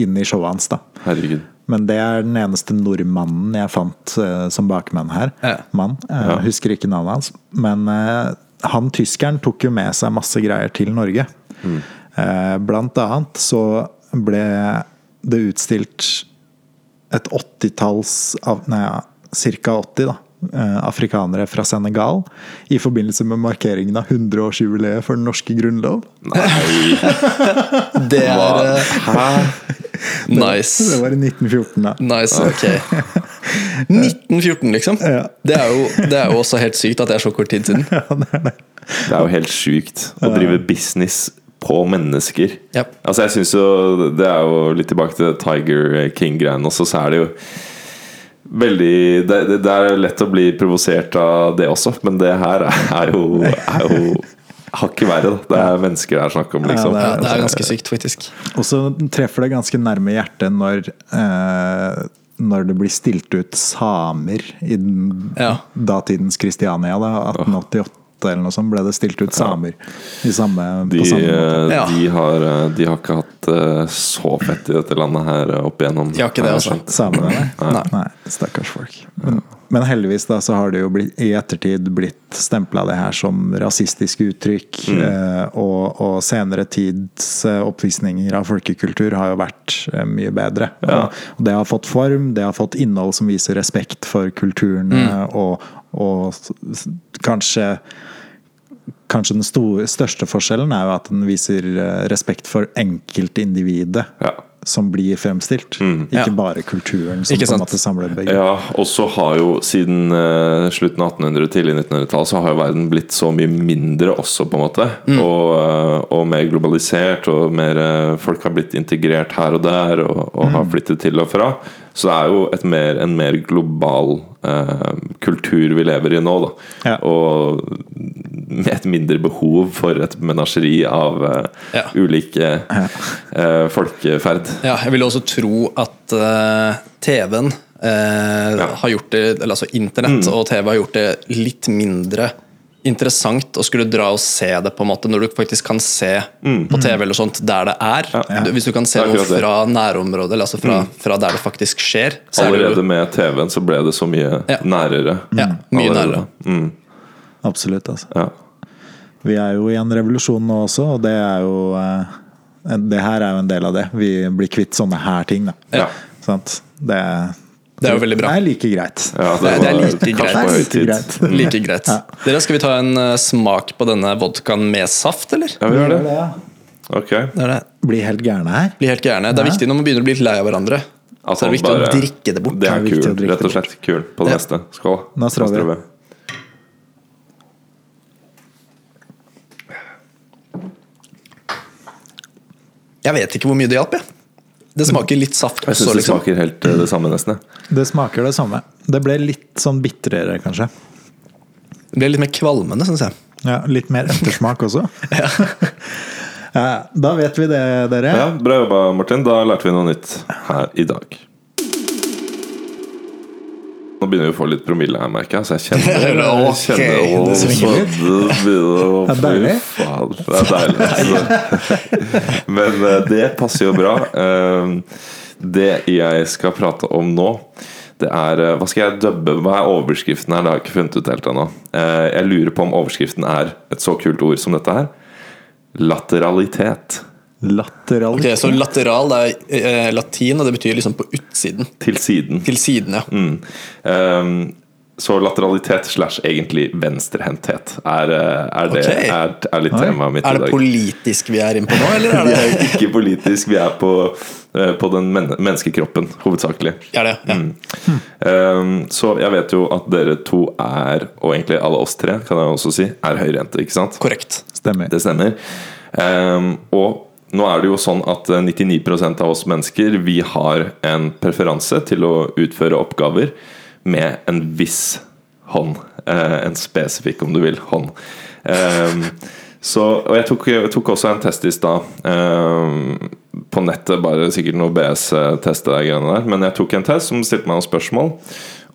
Speaker 2: inn i showet hans. da
Speaker 1: Herregud.
Speaker 2: Men det er den eneste nordmannen jeg fant uh, som bakmann her.
Speaker 3: Ja.
Speaker 2: Mann. Uh,
Speaker 1: Ja.
Speaker 2: Husker ikke navnet hans. Men uh, han tyskeren tok jo med seg masse greier til Norge. Eh, blant annet så ble det utstilt et åttitalls av Nei, ca. 80, da. Afrikanere fra Senegal i forbindelse med markeringen av 100-årsjubileet for den norske grunnlov.
Speaker 1: Nei,
Speaker 3: Det er
Speaker 1: hva? Hæ?
Speaker 2: Det var i 1914, da.
Speaker 3: Nice, ok 1914, liksom.
Speaker 2: Ja.
Speaker 3: Det, er jo, det er jo også helt sykt at det er så kort tid siden.
Speaker 1: Det er jo helt sjukt å drive business på mennesker.
Speaker 3: Ja.
Speaker 1: Altså jeg synes jo Det er jo litt tilbake til Tiger King-greiene også, så er det jo veldig det, det, det er lett å bli provosert av det også, men det her er jo, er jo hakket verre. Da. Det er mennesker det er snakk om, liksom.
Speaker 3: Ja, det er ganske sykt, faktisk.
Speaker 2: Og så treffer det ganske nærme hjertet når eh, når det blir stilt ut samer i den,
Speaker 3: Ja.
Speaker 2: datidens Kristiania, da, 1888 eller noe sånt, ble det stilt ut samer i samme,
Speaker 1: De,
Speaker 2: på samme måte.
Speaker 1: eh,
Speaker 3: Ja.
Speaker 1: de, har, eh, de har ikke hatt eh, så fett i dette landet her opp igjennom.
Speaker 3: De har ikke det, altså.
Speaker 2: Samene, nei.
Speaker 3: Nei.
Speaker 2: nei. Stakkars folk. Men, men heldigvis da, så har det jo blitt, i ettertid blitt stempla det her som rasistiske uttrykk. Mm. og, og senere tids oppvisninger av folkekultur har jo vært mye bedre.
Speaker 1: Ja.
Speaker 2: Og, og det har fått form, det har fått innhold som viser respekt for kulturene, og, og kanskje Kanskje den store, største forskjellen er jo at den viser eh, respekt for enkeltindividet
Speaker 1: Ja.
Speaker 2: Som blir fremstilt. Ikke
Speaker 3: Ja.
Speaker 2: bare kulturen som
Speaker 3: Ikke
Speaker 2: på en måte samler begge.
Speaker 1: Ja, og så har jo siden uh, slutten av 1800- tidlig 1900-tall så har jo verden blitt så mye mindre også, på en måte. Og, uh, og mer globalisert, og mer uh, folk har blitt integrert her og der, og, og har flyttet til og fra. Så det er jo et mer, en mer global kultur vi lever i nå, da.
Speaker 2: Ja.
Speaker 1: Og med et mindre behov for et menasjeri av
Speaker 3: Ja.
Speaker 1: ulike eh, folkeferd.
Speaker 3: Ja, jeg vil også tro at uh, TV-en eh, har gjort det Eller altså internett og TV har gjort det litt mindre interessant å skulle dra og se det, på en måte når du faktisk kan se på TV eller sånt der det er. Ja. Hvis du kan se noe fra nærområdet, eller altså fra, fra der det faktisk skjer, så er det
Speaker 1: Allerede
Speaker 3: jo
Speaker 1: med TV-en så ble det så mye
Speaker 3: Ja.
Speaker 1: nærere.
Speaker 3: ja, mye
Speaker 1: Allerede.
Speaker 3: nærere.
Speaker 1: Mm,
Speaker 2: Absolutt. altså.
Speaker 1: ja.
Speaker 2: Vi er jo i en revolusjon nå også, og det er jo eh, Det her er jo en del av det. Vi blir kvitt sånne her ting, da.
Speaker 1: Ja.
Speaker 2: Sant? Det,
Speaker 3: Det er jo veldig bra.
Speaker 2: Det er like greit.
Speaker 1: Ja,
Speaker 3: Det er- det er like greit.
Speaker 1: på
Speaker 2: Like greit.
Speaker 3: Like greit. Dere, Skal vi ta en eh, smak på denne vodkaen med saft, eller?
Speaker 1: Ja, vi gjør det.
Speaker 2: ja.
Speaker 3: Det er det.
Speaker 2: Blir helt gærne her.
Speaker 3: Blir helt gærne. Det er
Speaker 2: Ja.
Speaker 3: viktig når man begynner å bli litt lei av hverandre.
Speaker 1: Altså,
Speaker 3: Så er det
Speaker 1: viktig
Speaker 3: viktig å drikke det bort.
Speaker 1: Det
Speaker 2: Det
Speaker 1: er
Speaker 2: er
Speaker 1: kul, rett og slett. Kul på det
Speaker 3: Ja.
Speaker 1: neste. Skål.
Speaker 2: Nå
Speaker 3: Jeg vet ikke hvor mye det hjalp, jeg. Det smaker litt saft
Speaker 1: Jeg syns det
Speaker 3: liksom.
Speaker 1: smaker helt eh, det samme, nesten.
Speaker 2: Det smaker det samme. Det ble litt sånn bitrere, kanskje.
Speaker 3: Det ble litt mer kvalmende, syns jeg.
Speaker 2: Ja, litt mer ettersmak også. Ja, da vet vi det, dere.
Speaker 1: Ja, Bra jobba, Martin. Da lærte vi noe nytt her i dag. Nå begynner vi å få litt promille her, merker jeg. Så jeg kjenner, jeg kjenner å,
Speaker 2: det er deilig.
Speaker 1: Det er deilig. altså. Men eh, det passer jo bra. Eh, Det jeg skal prate om nå, det er eh, Hva skal jeg dubbe? Hva er overskriften her? Det har jeg ikke funnet ut helt ennå. Eh, Jeg lurer på om overskriften er et så kult ord som dette her. Lateralitet.
Speaker 3: Ok,
Speaker 2: Okay,
Speaker 3: Så lateral det er eh, latin, og det betyr liksom på utsiden.
Speaker 1: Til siden.
Speaker 3: Til siden, ja.
Speaker 1: Mm. Um, så lateralitet slash egentlig venstrehendthet er, eh, er, det,
Speaker 3: okay.
Speaker 1: er, er litt temaet mitt
Speaker 3: Er det politisk vi er inne på nå, eller er
Speaker 1: Vi
Speaker 3: det
Speaker 1: er ikke politisk, vi er på, eh, på den men menneskekroppen, hovedsakelig.
Speaker 3: Ja, det? Ja.
Speaker 1: Mm. Um, så jeg vet jo at dere to er, og egentlig alle oss tre, kan jeg også si, er høyrehendte, ikke sant?
Speaker 3: Korrekt.
Speaker 2: Stemmer.
Speaker 1: Det stemmer. Um, og nå er det jo sånn at eh, 99% av oss mennesker Vi har en preferanse til å utføre oppgaver med en viss hånd. Eh, en spesifikk, om du vil, hånd. Um, så, og jeg tok, jeg tok også en test i stad. Um, på nettet, bare sikkert noe BS-test, der. Men jeg tok en test som stilte meg noen spørsmål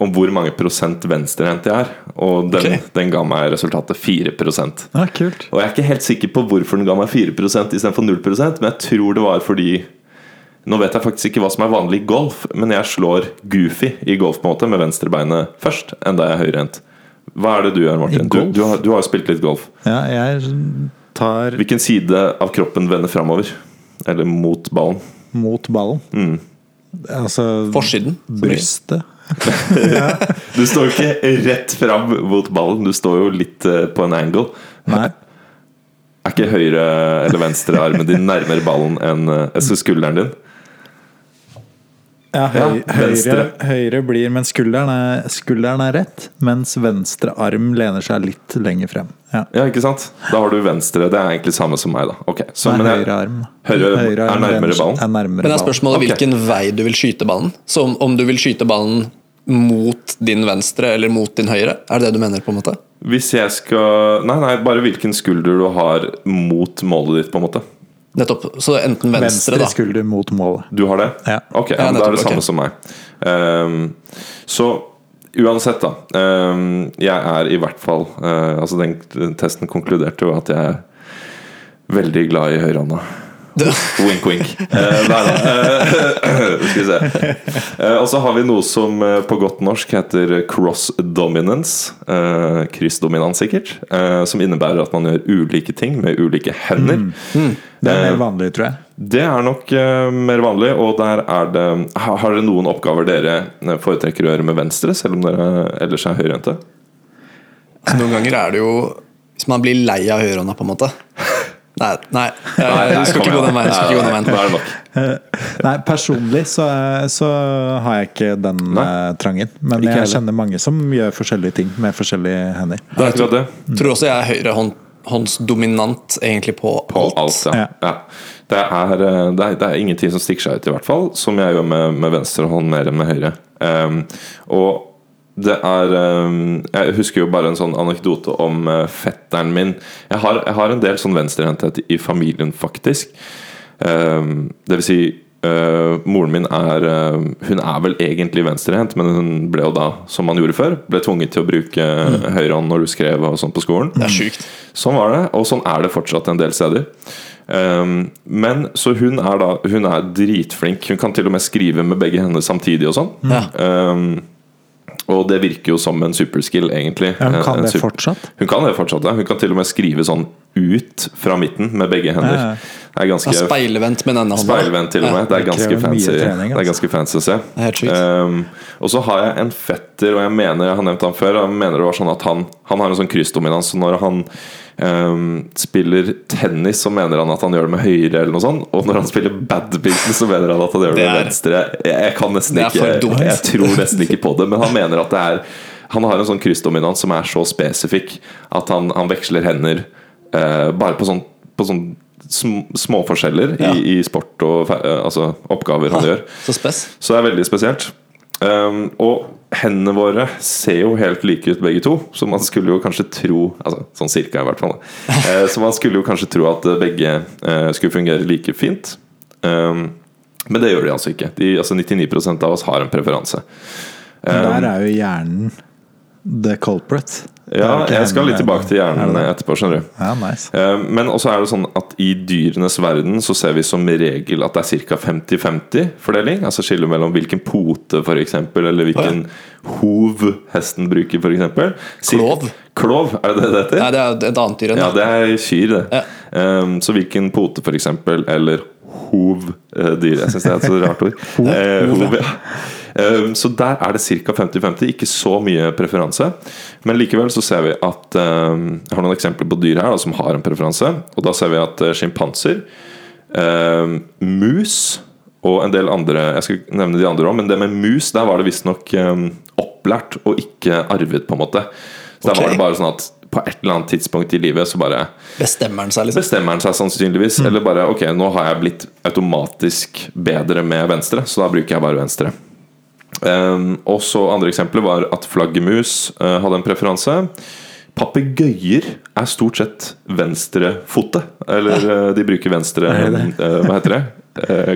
Speaker 1: om hvor mange prosent venstrehendt jeg er. Og den,
Speaker 3: okay.
Speaker 1: den ga meg resultatet 4%
Speaker 2: Ja, kult.
Speaker 1: og jeg er ikke helt sikker på hvorfor den ga meg 4% istedenfor 0% men jeg tror det var fordi Nå vet jeg faktisk ikke hva som er vanlig i golf, men jeg slår goofy i golf på en måte med venstrebeinet først, enda jeg er høyrehendt. Hva er det du gjør, Martin? Du, du, har, du har jo spilt litt golf.
Speaker 2: Ja, jeg tar
Speaker 1: Hvilken side av kroppen vender framover? Eller mot ballen?
Speaker 2: mot ballen.
Speaker 1: Mm.
Speaker 2: Altså
Speaker 3: Forsiden.
Speaker 2: brystet.
Speaker 1: Du står jo ikke rett fram mot ballen, du står jo litt eh, på en angle.
Speaker 2: Nei.
Speaker 1: Er ikke høyre eller venstre armen din nærmere ballen enn eh, skulderen din?
Speaker 2: Ja, høy,
Speaker 1: Ja,
Speaker 2: høyre, høyre blir Men skulderen er, skulderen er rett, mens venstre arm lener seg litt lenger frem. Ja.
Speaker 1: Ja, ikke sant? Da har du venstre. Det er egentlig samme som meg, da. Okay. så,
Speaker 2: Nei,
Speaker 1: men jeg,
Speaker 2: høyre arm.
Speaker 1: Høyre er
Speaker 2: arm
Speaker 1: nærmere ballen?
Speaker 2: Er nærmere
Speaker 3: Men det er spørsmålet
Speaker 1: ballen.
Speaker 3: hvilken vei du vil skyte ballen. Så om, om du vil skyte ballen mot din venstre eller mot din høyre? Er det det du mener? på en måte?
Speaker 1: Hvis jeg skal Nei, nei, bare hvilken skulder du har mot målet ditt, på en måte.
Speaker 3: Nettopp. Så enten venstre,
Speaker 2: Venstre
Speaker 3: da.
Speaker 2: skulder mot målet.
Speaker 1: Du har det?
Speaker 2: Ja.
Speaker 1: Ok, ja, da er det samme
Speaker 3: okay.
Speaker 1: som meg. Um, så uansett, da. Um, jeg er i hvert fall uh, Altså, den, den testen konkluderte jo at jeg er veldig glad i høyrehånda. Wink, wink. Uh, nei da. Uh, skal vi se. Uh, og så har vi noe som på godt norsk heter cross dominance. Uh, kryssdominans, sikkert. Eh, som innebærer at man gjør ulike ting med ulike hender.
Speaker 2: Det er mer vanlig, tror jeg.
Speaker 1: Det er nok mer vanlig, og der er det Har har dere noen oppgaver dere foretrekker å gjøre med venstre, selv om dere ellers er høyrehendte?
Speaker 3: Noen ganger er det jo Hvis man blir lei av høyrehånda, på en måte. Nei, nei, du skal ikke gå den veien. du Skal ikke gå den veien.
Speaker 2: Nei, personlig så, så har jeg ikke den
Speaker 1: Nei.
Speaker 2: eh, trangen. Men
Speaker 1: Ikke
Speaker 2: jeg
Speaker 1: heller.
Speaker 2: kjenner mange som gjør forskjellige ting med forskjellige hender.
Speaker 1: Det er akkurat det.
Speaker 3: Tror også jeg er høyrehåndsdominant egentlig på
Speaker 1: På
Speaker 3: alt.
Speaker 1: alt, ja.
Speaker 2: Ja.
Speaker 1: ja. Det, er, eh, det, er, det er ingenting som stikker seg ut, i hvert fall. Som jeg gjør med, med venstre hånd mer enn med høyre. Um, og det er ehm, Jeg husker jo bare en sånn anekdote om eh, fetteren min. Jeg har, jeg har en del sånn venstrehendthet i familien, faktisk. Um, det vil si eh, Moren min er eh, Hun er vel egentlig venstrehendt, men hun ble jo da, som man gjorde før, ble tvunget til å bruke mm. høyrehånd når du skrev og sånn på skolen.
Speaker 3: Det er sykt.
Speaker 1: Sånn var det, og sånn er det fortsatt en del steder. Um, men så hun er da Hun er dritflink. Hun kan til og med skrive med begge hender samtidig og sånn.
Speaker 3: Ja.
Speaker 1: Um, og det virker jo som en superskill, egentlig.
Speaker 2: Ja, hun kan
Speaker 1: en
Speaker 2: det
Speaker 1: super-
Speaker 2: fortsatt.
Speaker 1: Hun kan det fortsatt, ja. Hun kan til og med skrive sånn ut fra midten med begge hender. Det er ganske
Speaker 3: Ja, speilvendt med denne hånda.
Speaker 1: Speilvendt til og med. Det er ganske fancy,
Speaker 2: trening,
Speaker 1: det er
Speaker 2: altså.
Speaker 1: ganske fancy å se. Um, og så har jeg en fetter, og jeg mener jeg har nevnt han før. Jeg mener det var sånn at Han, han har en sånn kryssdominans. Så når han um, spiller tennis, så mener han at han gjør det med høyre, eller noe sånt. Og når han spiller badminton, så mener han at han gjør det,
Speaker 3: Det
Speaker 1: med venstre. Jeg, jeg kan nesten ikke. Jeg tror nesten ikke på det, men han mener at det er Han har en sånn kryssdominans som er så spesifikk at han, han veksler hender eh, bare på sånn, på sånn småforskjeller
Speaker 3: Ja.
Speaker 1: i, i sport og eh, altså oppgaver han gjør.
Speaker 3: Så.
Speaker 1: Så det er veldig spesielt. Um, og hendene våre ser jo helt like ut begge to, så man skulle jo kanskje tro Altså sånn cirka, i hvert fall. Eh, så man skulle jo kanskje tro at eh, begge uh, skulle fungere like fint. Um, men det gjør de altså ikke. De, altså 99% av oss har en preferanse. Um,
Speaker 2: der er jo hjernen the culprit. Det
Speaker 1: ja, jeg skal litt tilbake til
Speaker 2: Er
Speaker 1: hjernen
Speaker 2: det det?
Speaker 1: etterpå, skjønner du.
Speaker 2: Ja, nice.
Speaker 1: Eh, Men også er det sånn at i dyrenes verden så ser vi som regel at det er ca. 50-50 fordeling. Altså skille mellom hvilken pote eksempel, eller hvilken hov hesten bruker f.eks.
Speaker 3: Klov.
Speaker 1: Klov, er det det det heter?
Speaker 3: Nei, det er et annet dyr enn
Speaker 1: Ja,
Speaker 3: det.
Speaker 1: det er kyr, det.
Speaker 3: Ja.
Speaker 1: Um, så hvilken pote, eksempel, eller hovdyr Jeg syns det er et så rart ord. hov, hov, ja. Um, så der er det ca. 50-50, ikke så mye preferanse. Men likevel så ser vi at um, Jeg har noen eksempler på dyr her da, som har en preferanse. Og da ser vi at uh, sjimpanser, um, mus og en del andre Jeg skal nevne de andre òg, men det med mus, der var det visstnok opplært og ikke arvet, på en måte. Så der var det bare sånn at på et eller annet tidspunkt i livet så bare
Speaker 3: Bestemmer den seg, liksom?
Speaker 1: bestemmer han seg sannsynligvis. Eller bare ok, nå har jeg blitt automatisk bedre med venstre, så da bruker jeg bare venstre. Um, og så andre eksempler var at flaggermus uh, hadde en preferanse. Papegøyer er stort sett venstrefote. Eller uh, de bruker venstre uh, Hva heter det?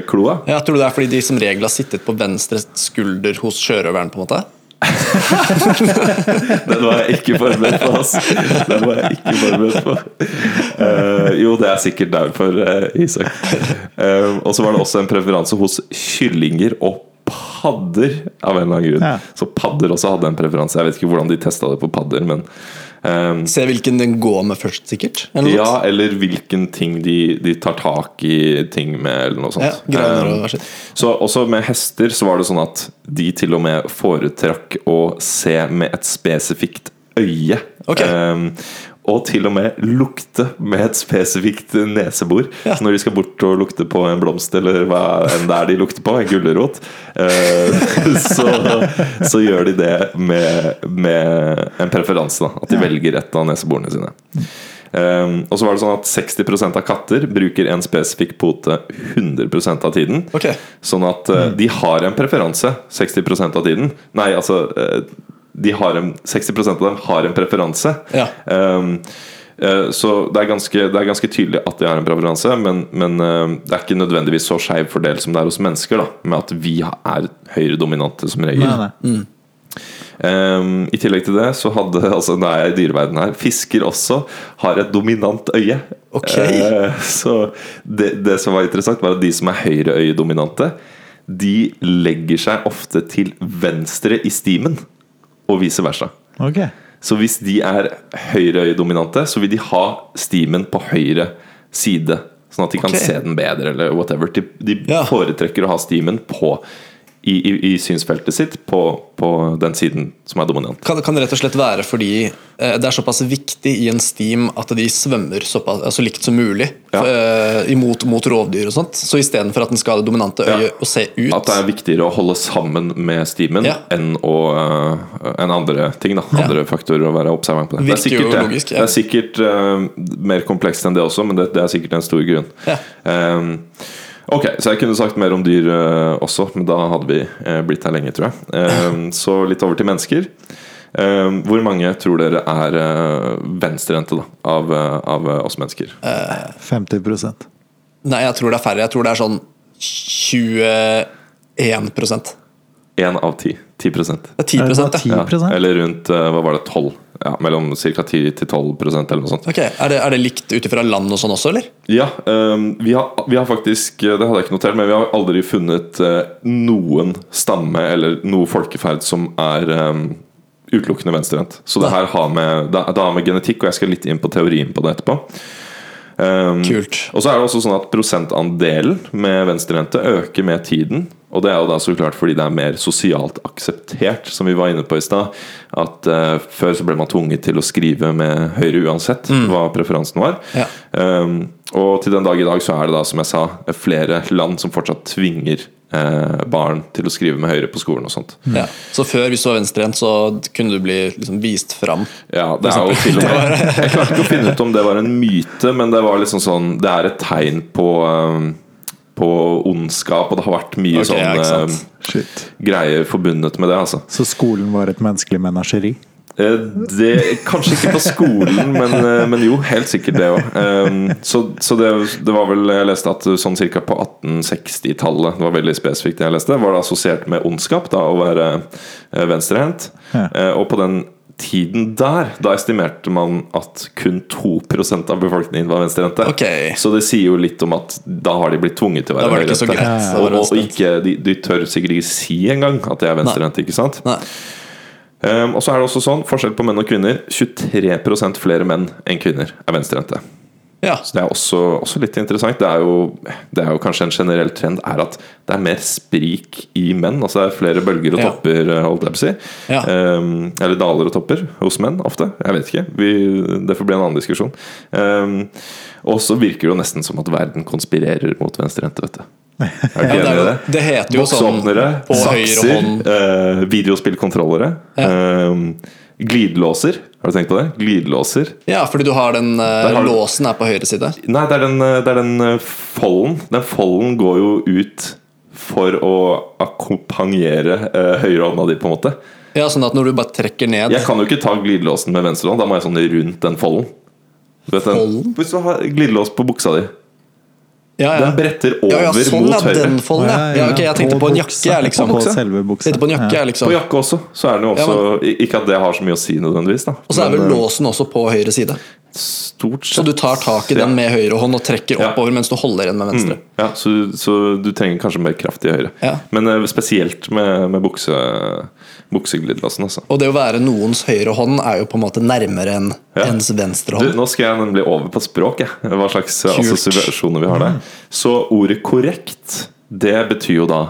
Speaker 1: Kloa.
Speaker 3: Jeg tror det er fordi de som regel har sittet på venstre skulder hos sjørøveren, på en måte.
Speaker 1: Den var jeg ikke forberedt på. altså. Den var jeg ikke forberedt på. Uh, jo, det er sikkert derfor, uh, Isak. Uh, og så var det også en preferanse hos kyllinger og padder, av en eller annen grunn.
Speaker 2: Ja.
Speaker 1: Så padder også hadde en preferanse. Jeg vet ikke hvordan de testa det på padder, men um,
Speaker 3: Se hvilken den går med først, sikkert. Eller
Speaker 1: ja, eller hvilken ting de, de tar tak i ting med, eller noe sånt.
Speaker 3: ja grønner og
Speaker 1: så også med hester så var det sånn at de til og med foretrakk å se med et spesifikt øye.
Speaker 3: Okay.
Speaker 1: Ehm, og til og med lukte med et spesifikt nesebor.
Speaker 3: Ja.
Speaker 1: Så når de skal bort og lukte på en blomst, eller hva enn det er de lukter på, en gulrot, eh, så, så gjør de det med, med en preferanse. Da, at de velger et av neseborene sine. Um, og så var det sånn at 60% av katter bruker en spesifikk pote 100% av tiden.
Speaker 3: Okay.
Speaker 1: Sånn at uh, de har en preferanse 60% av tiden. Nei, altså eh, de har en, 60 av dem har en preferanse.
Speaker 3: Ja.
Speaker 1: Um, eh, så det er, ganske, det er ganske tydelig at de har en preferanse, men, men eh, det er ikke nødvendigvis så skeiv fordel som det er hos mennesker, da, med at vi er høyredominante som regel.
Speaker 2: Nei, nei.
Speaker 1: Um, I tillegg til det så hadde altså, Nå er jeg i dyreverdenen her. Fisker også har et dominant øye.
Speaker 3: Okay.
Speaker 1: Uh, så det, det som var interessant, var at de som er høyreøyedominante, de legger seg ofte til venstre i stimen, og vice versa.
Speaker 2: Okay.
Speaker 1: Så hvis de er høyreøyedominante, så vil de ha stimen på høyre side. Sånn at de kan se den bedre, eller whatever. De, de
Speaker 3: Ja.
Speaker 1: foretrekker å ha stimen på i, i, i synsfeltet sitt på, på den siden som er dominant.
Speaker 3: Kan, kan det rett og slett være fordi eh, det er såpass viktig i en steam at de svømmer såpass, så likt som mulig
Speaker 1: Ja.
Speaker 3: eh, imot mot rovdyr og sånt. Så istedenfor at den skal ha det dominante
Speaker 1: Ja.
Speaker 3: øyet og se ut
Speaker 1: At det er viktigere å holde sammen med steamen
Speaker 3: Ja.
Speaker 1: enn, å, uh, enn andre ting. Da.
Speaker 3: Ja.
Speaker 1: Andre faktorer å være observant på. Det, det er sikkert, det.
Speaker 3: logisk, ja.
Speaker 1: det er sikkert uh, mer komplekst enn det også, men det, det er sikkert en stor grunn.
Speaker 3: Ja.
Speaker 1: Um, ok, så jeg kunne sagt mer om dyr uh, også, men da hadde vi uh, blitt her lenge, tror jeg. Uh, så litt over til mennesker. Um, hvor mange tror dere er øh, venstrehendte av, av oss mennesker?
Speaker 2: 50%
Speaker 3: Nei, jeg tror det er færre. Jeg tror det er sånn 21%
Speaker 1: Én av ti. 10
Speaker 3: Det er 10
Speaker 2: Er
Speaker 3: ja.
Speaker 2: 10?
Speaker 1: ja, Eller rundt hva var det, 12 ja, Mellom ca. 10 til 12% eller noe sånt.
Speaker 3: Ok, Er det, er det likt ut ifra land og sånn også, eller?
Speaker 1: Ja, Um, vi, har, vi har faktisk Det hadde jeg ikke notert, men vi har aldri funnet uh, noen stamme eller noe folkeferd som er um, utelukkende venstrehendt. Så det her har med, det, det har med genetikk, og jeg skal litt inn på teorien på det etterpå. Um,
Speaker 3: Kult.
Speaker 1: Og så er det også sånn at prosentandelen med venstrehendte øker med tiden. Og det er jo da så klart fordi det er mer sosialt akseptert, som vi var inne på i stad. At uh, før så ble man tvunget til å skrive med høyre uansett hva preferansen var.
Speaker 3: Ja.
Speaker 1: Um, og til den dag i dag så er det da, som jeg sa, flere land som fortsatt tvinger uh, barn til å skrive med høyre på skolen og sånt.
Speaker 3: Ja. Så før, hvis du var venstrehendt, så kunne du bli liksom vist fram.
Speaker 1: Ja, det er jo til og med Jeg klarte ikke å finne ut om det var en myte, men det var liksom sånn Det er et tegn på um, på ondskap, og det har vært mye
Speaker 3: Ok, ja,
Speaker 1: sånn eh, greier forbundet med det. altså
Speaker 2: Så skolen var et menneskelig menasjeri?
Speaker 1: Eh, Det, kanskje ikke på skolen, men, eh, men jo, helt sikkert det òg. Så, så det, det var vel Jeg leste at sånn ca. på 1860-tallet, det var veldig spesifikt det jeg leste, var det assosiert med ondskap da å være eh, venstrehendt.
Speaker 2: Ja.
Speaker 1: Eh, Og på den tiden der, da estimerte man at kun 2% av befolkningen var venstrehendte.
Speaker 3: Okay.
Speaker 1: Så det sier jo litt om at da har de blitt tvunget til å være høyrehendte. Og, og, og ikke, de, de tør sikkert ikke si engang at de er venstrehendte, ikke sant?
Speaker 3: Nei.
Speaker 1: Um, og så er det også sånn, forskjell på menn og kvinner 23% flere menn enn kvinner er venstrehendte.
Speaker 3: Ja.
Speaker 1: Så det er også, også litt interessant. Det er, jo, det er jo kanskje en generell trend er at det er mer sprik i menn. Altså det er flere bølger og
Speaker 3: Ja.
Speaker 1: topper, eh, holdt jeg på å si.
Speaker 3: Ja.
Speaker 1: Um, eller daler og topper hos menn ofte. Jeg vet ikke. Vi, det får bli en annen diskusjon. Um, og så virker det jo nesten som at verden konspirerer mot venstrehendte, vet du. Er du ikke
Speaker 3: Ja, det,
Speaker 1: enig i det?
Speaker 3: det heter jo sånn på høyre
Speaker 1: sakser,
Speaker 3: hånd
Speaker 1: eh, videospillkontrollere. Um, glidelåser. Har du tenkt på det? Glidelåser.
Speaker 3: Ja, fordi du har den
Speaker 1: uh,
Speaker 3: låsen er på høyre side.
Speaker 1: Nei, det er den, eh, det er den uh, folden. Den folden går jo ut for å akkompagnere uh, høyrehånda di, på en måte.
Speaker 3: Ja, Sånn at når du bare trekker ned
Speaker 1: Jeg kan jo ikke ta glidelåsen med venstrehånd. Da må jeg sånn rundt den folden. Du vet den,
Speaker 3: Folden?
Speaker 1: hvis du har glidelås på buksa di,
Speaker 3: ja, ja.
Speaker 1: den bretter over
Speaker 3: ja, ja, sånn,
Speaker 1: mot høyre.
Speaker 3: den folden, ja. ja ok, jeg tenkte på en jakke, jeg, liksom.
Speaker 2: På
Speaker 1: buksa.
Speaker 2: selve buksa.
Speaker 3: på en jakke, jeg,
Speaker 1: På
Speaker 3: liksom.
Speaker 1: jakke også, så er den jo
Speaker 3: Ja,
Speaker 1: også Ikke at det har så mye å si nødvendigvis, da.
Speaker 3: Og så er vel
Speaker 1: Men, eh,
Speaker 3: låsen også på høyre side.
Speaker 1: Stort sett.
Speaker 3: Så du tar tak i den med høyre hånd og trekker oppover mens du holder igjen med venstre.
Speaker 1: Ja, så, så du trenger kanskje mer kraft i høyre.
Speaker 3: Ja.
Speaker 1: Men eh, spesielt med, med bukse, bukseglidelåsen, altså.
Speaker 3: Og det å være noens høyre hånd er jo på en måte nærmere enn ens venstre
Speaker 1: Du,
Speaker 3: hånd.
Speaker 1: nå skal jeg nemlig over på språk. Jeg. Hva slags eh, assosiasjoner vi har der. Så ordet korrekt, det betyr jo da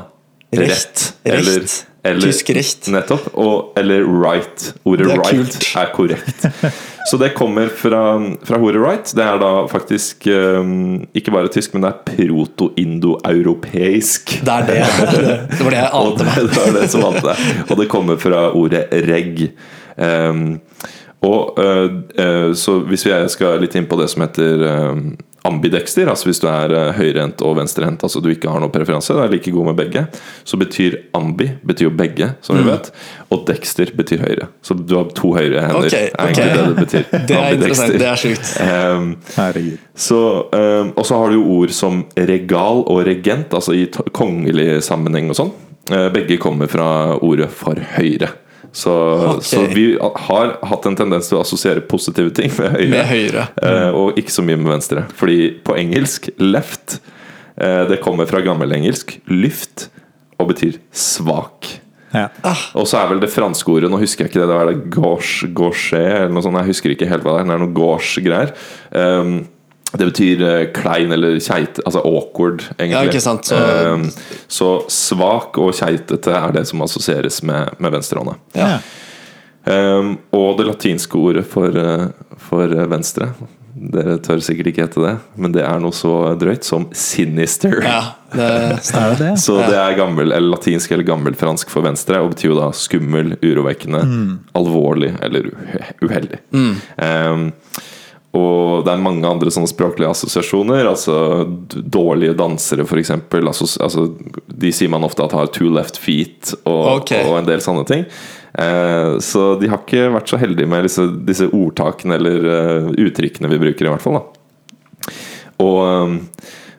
Speaker 3: Rett
Speaker 1: Eller,
Speaker 3: Recht.
Speaker 1: Eller,
Speaker 3: Tysk recht.
Speaker 1: Nettopp. Og, eller right. Ordet
Speaker 3: er
Speaker 1: right
Speaker 3: kult.
Speaker 1: er korrekt. Så det kommer fra, fra ordet right. Det er da faktisk um, ikke bare tysk, men det er proto-indoeuropeisk.
Speaker 3: Det er det. Det var det jeg ante meg.
Speaker 1: det er det som ante deg. Og det kommer fra ordet reg. Um, og uh, uh, Så hvis vi skal litt inn på det som heter um, ambidexter, altså hvis du er uh, høyrehendt og venstrehendt, altså du ikke har noen preferanse, du er like god med begge, så betyr ambi betyr jo begge, som
Speaker 3: Mm.
Speaker 1: vi vet, og dexter betyr høyre. Så du har to høyre hender.
Speaker 3: okay,
Speaker 1: er egentlig okay. det det betyr.
Speaker 3: Det er interessant. Det er sjukt.
Speaker 1: Um,
Speaker 2: Herregud.
Speaker 1: så, um, og så har du jo ord som regal og regent, altså i kongelig sammenheng og sånn. Eh, begge kommer fra ordet for høyre. Så,
Speaker 3: okay.
Speaker 1: så vi har hatt en tendens til å assosiere positive ting med høyre,
Speaker 3: Med høyre.
Speaker 1: eh, og ikke så mye med venstre. Fordi på engelsk left eh, Det kommer fra gammelengelsk lyft og betyr svak.
Speaker 2: Ja.
Speaker 1: Og så er vel det franske ordet Nå husker jeg ikke det. Det er det gauche, gauche eller noe sånt. Jeg husker ikke helt hva det er. Det er noe gauche-greier. Um, det betyr uh, klein eller keite, altså awkward, egentlig.
Speaker 3: Ja, ikke sant, så-
Speaker 1: Uh, så svak og keitete er det som assosieres med, med venstrehånda.
Speaker 3: Ja.
Speaker 1: Um, og det latinske ordet for, uh, for eh, venstre Dere tør sikkert ikke hete det, men det er noe så drøyt som sinister.
Speaker 3: Ja, det
Speaker 2: Er det det?
Speaker 1: Så det er gammel, eller latinsk eller gammelfransk for venstre, og betyr jo da skummel, urovekkende, alvorlig eller uheldig. uheldig. Um, og det er mange andre sånne språklige assosiasjoner. Altså Dårlige dansere, f.eks. Altså, altså, de sier man ofte at har two left feet, og,
Speaker 3: okay.
Speaker 1: og en del sånne ting. Eh, så de har ikke vært så heldige med disse, disse ordtakene eller eh, uttrykkene vi bruker, i hvert fall. da Og um,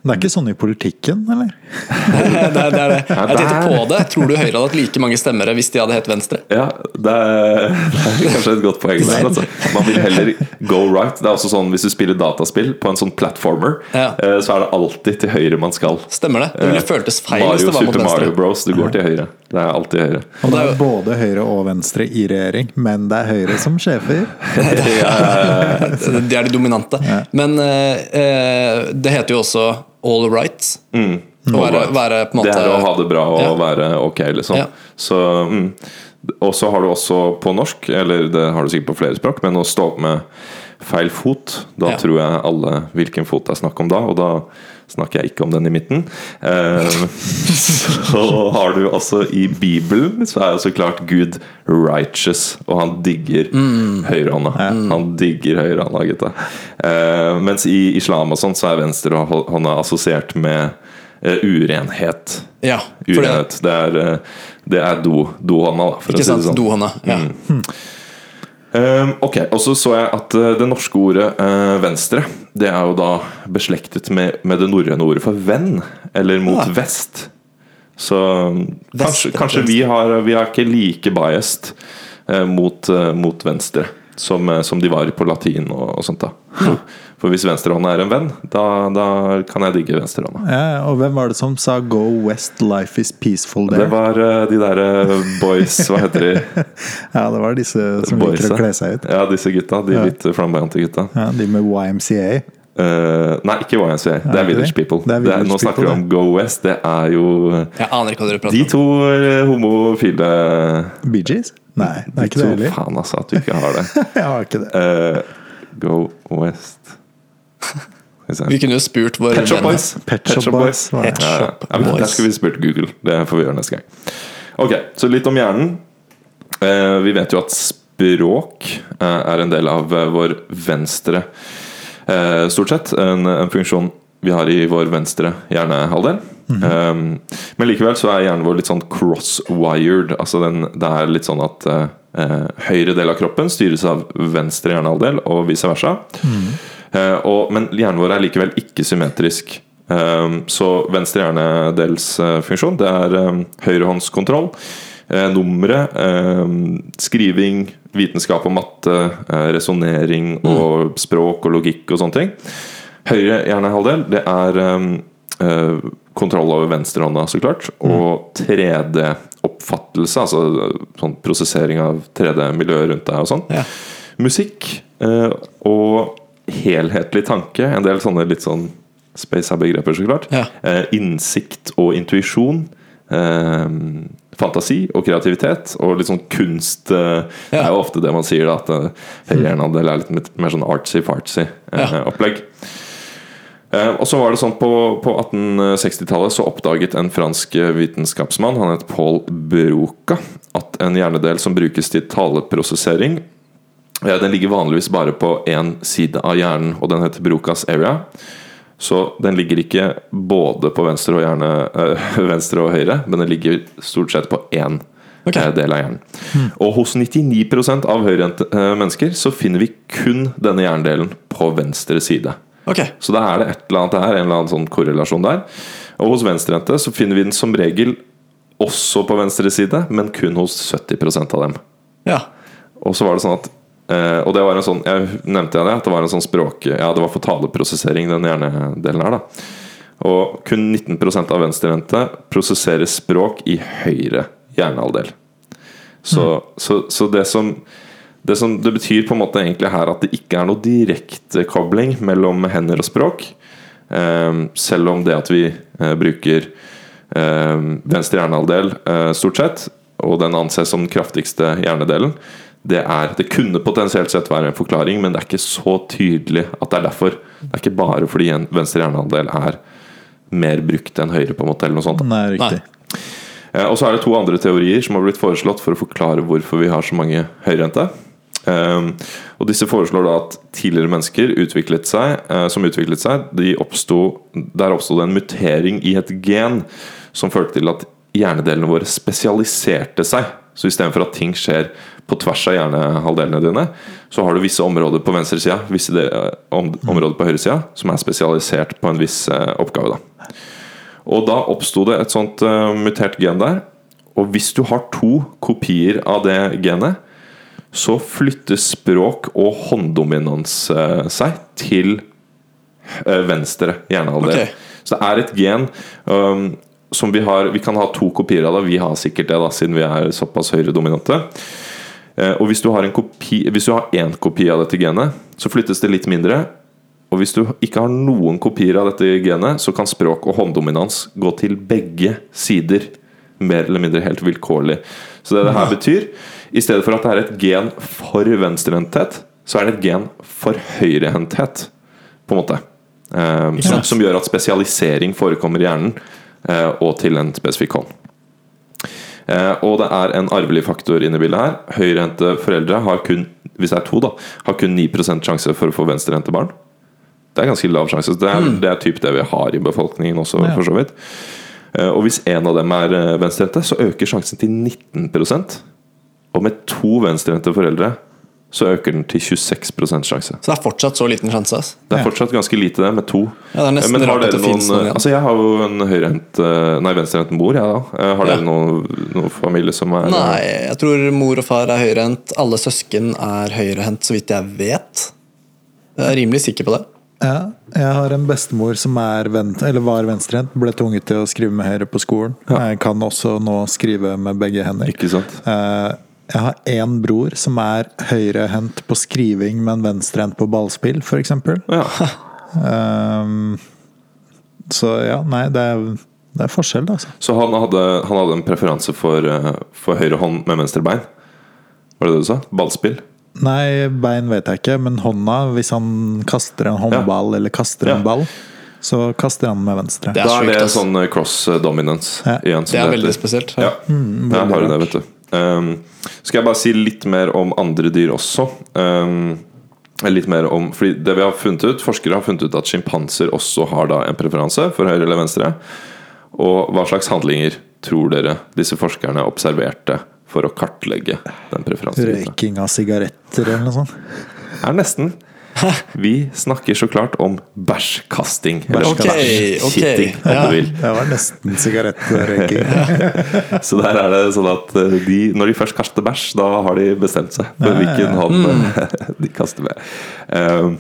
Speaker 2: Det er ikke sånn i politikken, eller?
Speaker 3: det, er, det er det. Jeg tenkte på det. Tror du Høyre hadde hatt like mange stemmere hvis de hadde hett Venstre?
Speaker 1: Ja, det er, det er kanskje et godt poeng der. Altså. Man vil heller go right. Det er også sånn Hvis du spiller dataspill på en sånn platformer,
Speaker 3: Ja.
Speaker 1: eh, så er det alltid til høyre man skal.
Speaker 3: Stemmer det? Det ville føltes feil hvis det var mot
Speaker 1: Super Mario. Bros. Du går til høyre. Det er alltid høyre.
Speaker 2: Og det
Speaker 3: det er
Speaker 2: både høyre og venstre i regjering, men det er høyre som sjefer.
Speaker 3: De er de dominante. Men eh, eh, det heter jo også all right. Å være, være på en
Speaker 1: Det er å ha det bra og
Speaker 3: Ja.
Speaker 1: være ok, liksom.
Speaker 3: Ja.
Speaker 1: Så, mm. Og så har du også på norsk, eller det har du sikkert på flere språk, men å stå opp med feil fot, da
Speaker 3: Ja.
Speaker 1: tror jeg alle hvilken fot det er snakk om da, og da snakker jeg ikke om den i midten. Eh, så har du altså i Bibelen, så er jo så klart Gud righteous, og han digger høyrehånda. Han digger høyrehånda, gutta. Eh, mens i islam og sånt, så er venstrehånda assosiert med eh, urenhet.
Speaker 3: Ja, det,
Speaker 1: Urenhet. Det er, det er do, dohånda, for
Speaker 3: ikke
Speaker 1: å si
Speaker 3: sant?
Speaker 1: det sånn.
Speaker 3: Dohånda. Ja.
Speaker 1: Um, ok, og så så jeg at uh, det norske ordet uh, venstre Det er jo da beslektet med, med det norrøne ordet for venn, eller mot
Speaker 3: ja.
Speaker 1: vest. Så um, kanskje, kanskje vi, har, vi er ikke like biased uh, mot, mot venstre som, som de var på latin og, og sånt. da For hvis venstrehånda er en venn, da, da kan jeg digge venstrehånda.
Speaker 2: Ja, og hvem var det som sa 'go west, life is peaceful there'?
Speaker 1: Det var uh, de derre boys Hva heter de?
Speaker 2: Ja, det var disse som liker å kle seg ut.
Speaker 1: Ja, disse gutta. De
Speaker 2: Ja.
Speaker 1: litt flamboyante gutta.
Speaker 2: Ja, de med YMCA.
Speaker 1: Uh, nei, ikke YMCA. Det er Village
Speaker 2: det?
Speaker 1: People.
Speaker 2: Det er
Speaker 1: Det er,
Speaker 2: Village
Speaker 1: nå snakker vi om Go West. Det er jo
Speaker 3: Jeg aner ikke hva dere
Speaker 1: de
Speaker 3: prater om.
Speaker 1: De to eh, homofile
Speaker 2: Bee Gees? Nei, det
Speaker 1: De
Speaker 2: er ikke det
Speaker 1: to
Speaker 2: heller.
Speaker 1: Faen, altså, at du ikke har det.
Speaker 2: Jeg har ikke det.
Speaker 1: Uh, Go West vi
Speaker 3: kunne jo spurt våre
Speaker 1: Pet Shop Boys.
Speaker 2: Pet Shop Boys
Speaker 1: Ja, ja. Ja. Der skulle vi spurt Google. Det får vi gjøre neste gang. Ok, Så litt om hjernen. Eh, vi vet jo at språk eh, er en del av eh, vår venstre eh, Stort sett. En, en funksjon vi har i vår venstre hjernehalvdel. Eh, men likevel så er hjernen vår litt sånn cross-wired. Altså den, det er litt sånn at høyre del av kroppen styres av venstre hjernehalvdel, og vice versa. Eh, og, men hjernen vår er likevel ikke symmetrisk. Um, så venstre hjernedels uh, funksjon Det er høyrehåndskontroll. Um, skriving, vitenskap og matte, resonnering og språk og logikk og sånne ting. Høyre hjernehalvdel det er kontroll over venstrehånda, så klart. Og 3D-oppfattelse, altså sånn prosessering av 3D-miljøet rundt deg og sånn.
Speaker 3: Ja.
Speaker 1: Musikk og helhetlig tanke. En del sånne litt sånn space begreper, så klart.
Speaker 3: Ja.
Speaker 1: Eh, innsikt og intuisjon. Eh, fantasi og kreativitet. Og litt sånn kunst eh, Det er jo ofte det man sier, da, at uh, høyre hjernehalvdel er litt mer- sånn artsy-fartsy eh,
Speaker 3: Ja.
Speaker 1: opplegg. Eh, og så var det sånn På, på 1860-tallet så oppdaget en fransk eh, vitenskapsmann, han het Paul Broca, at en hjernedel som brukes til taleprosessering, eh, den ligger vanligvis bare på én side av hjernen, og den heter Brocas area. Så den ligger ikke både på venstre og, hjerne, øh, venstre og høyre, men den ligger stort sett på én eh, del av hjernen. Og hos 99% av høyrehendte eh, mennesker så finner vi kun denne hjernedelen på venstre side.
Speaker 3: Okay.
Speaker 1: Så da er det et eller annet her, en eller annen sånn korrelasjon der. Og hos venstrehendte så finner vi den som regel også på venstre side, men kun hos 70% av dem.
Speaker 3: Ja.
Speaker 1: Og så var det sånn at eh, Og det var en sånn Jeg nevnte det, at det var en sånn språk Ja, det var for taleprosessering, den hjernedelen her, da. Og kun 19% av venstrehendte prosesserer språk i høyre hjernehalvdel. Så, så, så det som det, som det betyr på en måte egentlig her at det ikke er noe direktekobling mellom hender og språk. Eh, selv om det at vi uh, bruker eh, venstre hjernehalvdel uh, stort sett, og den anses som den kraftigste hjernedelen, det, er, det kunne potensielt sett være en forklaring, men det er ikke så tydelig at det er derfor. Det er ikke bare fordi en venstre hjernehalvdel er mer brukt enn høyre, på en måte, eller noe sånt.
Speaker 2: Nei, riktig.
Speaker 1: Nei. Og så er det to andre teorier som har blitt foreslått for å forklare hvorfor vi har så mange høyrehendte. Um, og disse foreslår da at tidligere mennesker utviklet seg, eh, som utviklet seg, de oppstod, der oppsto det en mutering i et gen som førte til at hjernedelene våre spesialiserte seg. Så istedenfor at ting skjer på tvers av hjernehalvdelene dine, så har du visse områder på venstresida, visse de, om, områder på høyresida, som er spesialisert på en viss eh, oppgave. da og da oppsto det et sånt eh, mutert gen der. Og hvis du har to kopier av det genet, så flytter språk og hånddominans eh, seg til venstre hjernehalvdel.
Speaker 3: Okay.
Speaker 1: Så det er et gen um, som vi har Vi kan ha to kopier av det. Vi har sikkert det, da siden vi er såpass høyredominante. Eh, og hvis du har en kopi Hvis du har én kopi av dette genet, så flyttes det litt mindre. Og hvis du ikke har noen kopier av dette genet, så kan språk og hånddominans gå til begge sider. Mer eller mindre helt vilkårlig. Så det det her betyr, i stedet for at det er et gen for venstrehendthet, så er det et gen for høyrehendthet, på en måte. Eh, som, som gjør at spesialisering forekommer i hjernen, eh, og til en spesifikk hånd. Eh, og det er en arvelig faktor inne i bildet her. Høyrehendte foreldre har kun hvis det er to da, har kun 9% sjanse for å få venstrehendte barn. Det er ganske lav sjanse. Det er,
Speaker 3: Mm.
Speaker 1: det er typ det vi har i befolkningen også,
Speaker 2: Ja.
Speaker 1: for så vidt. Eh, Og hvis en av dem er eh, venstrehendte, så øker sjansen til 19% Og med to venstrehendte foreldre så øker den til 26 sjanse.
Speaker 3: Så det er fortsatt så liten sjanse. ass.
Speaker 1: Det er
Speaker 2: Ja.
Speaker 1: fortsatt ganske lite, det, med to.
Speaker 3: Ja, det er nesten
Speaker 1: Men har
Speaker 3: rart at
Speaker 1: dere
Speaker 3: det
Speaker 1: noen
Speaker 3: noen igjen.
Speaker 1: Altså, jeg har jo en høyrehendt eh, Nei, venstrehendt mor, jeg, da. Eh, Har
Speaker 3: Ja.
Speaker 1: dere noen, noen familie som er
Speaker 3: Nei, jeg tror mor og far er høyrehendt. Alle søsken er høyrehendt, så vidt jeg vet. Jeg er rimelig sikker på det.
Speaker 2: Ja, jeg har en bestemor som er vent, eller var venstrehendt. Ble tvunget til å skrive med høyre på skolen. Jeg kan også nå skrive med begge hender.
Speaker 1: Ikke sant?
Speaker 2: Eh, Jeg har én bror som er høyrehendt på skriving, men venstrehendt på ballspill, f.eks.
Speaker 1: Ja.
Speaker 2: Um, så ja, nei, det er, det er forskjell, altså.
Speaker 1: Så han hadde, han hadde en preferanse for, eh, for høyre hånd med venstre bein? Var det det du sa? Ballspill?
Speaker 2: Nei, bein vet jeg ikke, men hånda, hvis han kaster en håndball eller kaster en ball, så kaster han med venstre.
Speaker 3: Det er
Speaker 1: da er det sånn eh, cross dominance
Speaker 2: Ja.
Speaker 1: igjen. som
Speaker 3: Det er
Speaker 1: heter.
Speaker 3: veldig spesielt.
Speaker 1: Ja,
Speaker 2: Mm, veldig
Speaker 1: jeg har det, vet du. Um, skal jeg bare si litt mer om andre dyr også? Um, litt mer om Fordi det vi har funnet ut Forskere har funnet ut at sjimpanser også har da en preferanse for høyre eller venstre. Og hva slags handlinger tror dere disse forskerne observerte for å kartlegge den preferansen?
Speaker 2: Røyking av sigaretter eller noe sånt.
Speaker 1: Er nesten. Vi snakker så klart om bæsjkasting. Eller
Speaker 3: okay, ok,
Speaker 1: bæsjkitting, om
Speaker 3: ja.
Speaker 1: du vil.
Speaker 2: Det var nesten sigarettrøyking.
Speaker 1: Så der er det sånn at eh, de, når de først kaster bæsj, da har de bestemt seg for
Speaker 2: Ja, ja,
Speaker 1: hvilken
Speaker 2: ja.
Speaker 1: hånd
Speaker 3: Mm.
Speaker 1: eh, de kaster med. Um,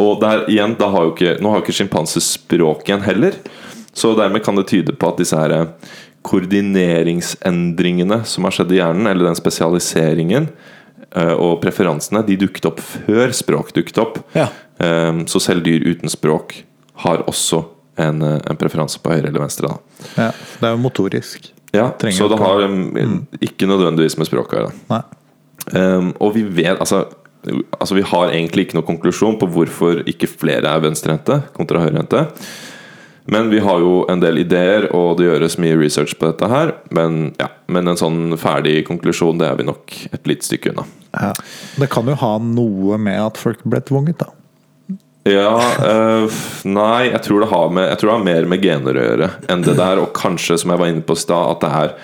Speaker 1: og der igjen, da har jo ikke, nå har jo ikke sjimpanser språk igjen heller. Så dermed kan det tyde på at disse her eh, koordineringsendringene som har skjedd i hjernen, eller den spesialiseringen og preferansene, de dukket opp før språk dukket opp.
Speaker 3: Ja.
Speaker 1: Um, så selv dyr uten språk har også en, eh, en preferanse på høyre eller venstre. Da.
Speaker 2: Ja, det er jo motorisk.
Speaker 1: Ja, så det har um, ikke nødvendigvis med språk å gjøre. Um, og vi vet altså, altså Vi har egentlig ikke noen konklusjon på hvorfor ikke flere er venstrehendte kontra høyrehendte. Men vi har jo en del ideer, og det gjøres mye research på dette her. Men, ja, men en sånn ferdig konklusjon, det er vi nok et lite stykke unna.
Speaker 2: Ja. Det kan jo ha noe med at folk ble tvunget, da.
Speaker 1: Ja, øh, nei, jeg tror, det har med, jeg tror det har mer med gener å gjøre enn det der. Og kanskje, som jeg var inne på i stad, at det er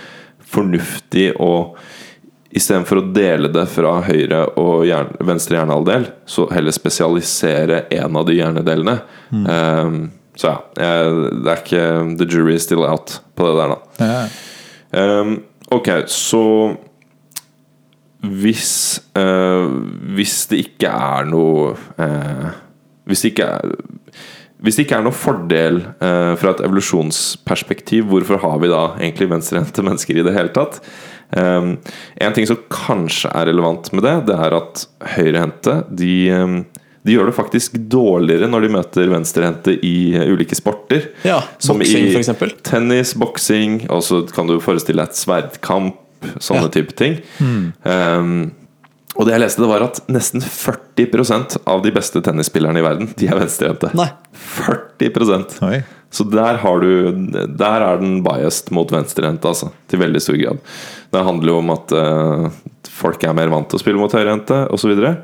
Speaker 1: fornuftig å Istedenfor å dele det fra høyre og hjerne, venstre hjernehalvdel, så heller spesialisere en av de hjernedelene. Um, så ja, jeg, det er ikke The jury is still out på det der, da.
Speaker 2: Ja.
Speaker 1: Um, ok, så hvis uh, Hvis det ikke er noe uh, Hvis det ikke er hvis det ikke er noen fordel eh, fra et evolusjonsperspektiv, hvorfor har vi da egentlig venstrehendte mennesker i det hele tatt? Um, en ting som kanskje er relevant med det, det er at høyrehendte de, um, de gjør det faktisk dårligere når de møter venstrehendte i uh, ulike sporter.
Speaker 3: Ja,
Speaker 1: Som
Speaker 3: boksing,
Speaker 1: i. Tennis, boksing, og så kan du forestille deg et sverdkamp, sånne
Speaker 3: Ja.
Speaker 1: type ting. Um, og det jeg leste, det var at nesten 40% av de beste tennisspillerne i verden, de er venstrehendte.
Speaker 3: Nei.
Speaker 1: 40
Speaker 2: Oi.
Speaker 1: Så der har du Der er den biased mot venstrehendte, altså. Til veldig stor grad. Det handler jo om at eh, folk er mer vant til å spille mot høyrehendte osv. Så, videre.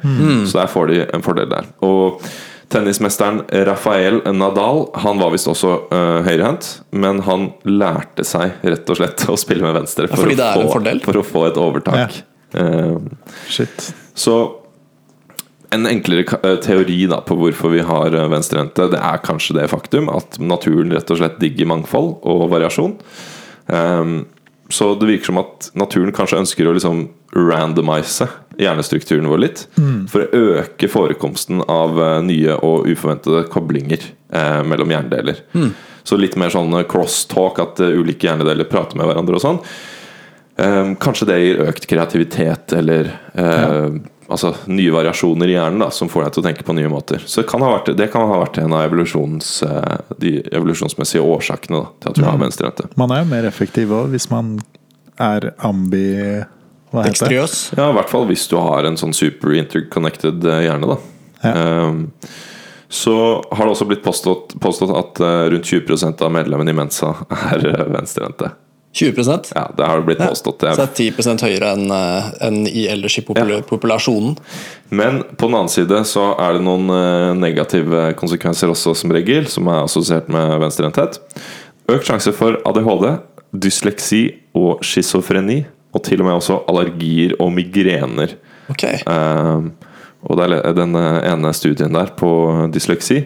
Speaker 1: så der får de en fordel der. Og tennismesteren Rafael Nadal Han var visst også uh, høyrehendt, men han lærte seg rett og slett å spille med venstre
Speaker 3: Ja, fordi
Speaker 1: å få, for å få et overtak. Eh,
Speaker 2: Shit.
Speaker 1: så en enklere eh, teori da på hvorfor vi har eh, venstrehendte, det er kanskje det faktum at naturen rett og slett digger mangfold og variasjon. Ehm, så det virker som at naturen kanskje ønsker å liksom randomise hjernestrukturen vår litt. For å øke forekomsten av eh, nye og uforventede koblinger eh, mellom hjernedeler. Så litt mer sånn crosstalk, at eh, ulike hjernedeler prater med hverandre og sånn. Eh, kanskje det gir økt kreativitet eller eh, altså, nye variasjoner i hjernen da, som får deg til å tenke på nye måter. Så det kan ha vært, det kan ha vært en av evolusjons, eh, de evolusjonsmessige årsakene da, til at vi har venstrehendte.
Speaker 2: Man er jo mer effektiv òg hvis man er ambi... Hva heter det?
Speaker 1: Ja, i hvert fall hvis du har en sånn super interconnected eh, hjerne, da.
Speaker 2: Ja.
Speaker 1: Um, så har det også blitt påstått, påstått at eh, rundt 20% av medlemmene i Mensa er venstrehendte.
Speaker 3: 20%
Speaker 1: Ja, det har blitt påstått. Ja.
Speaker 3: Så det er 10 høyere enn en i ellers i popul
Speaker 1: Ja.
Speaker 3: populasjonen.
Speaker 1: Men på den annen side så er det noen eh, negative konsekvenser også, som regel, som er assosiert med venstrehendthet. Økt sjanse for ADHD, dysleksi og schizofreni. Og til og med også allergier og migrener.
Speaker 3: Ok.
Speaker 1: Um, og det den eh, ene studien der på dysleksi,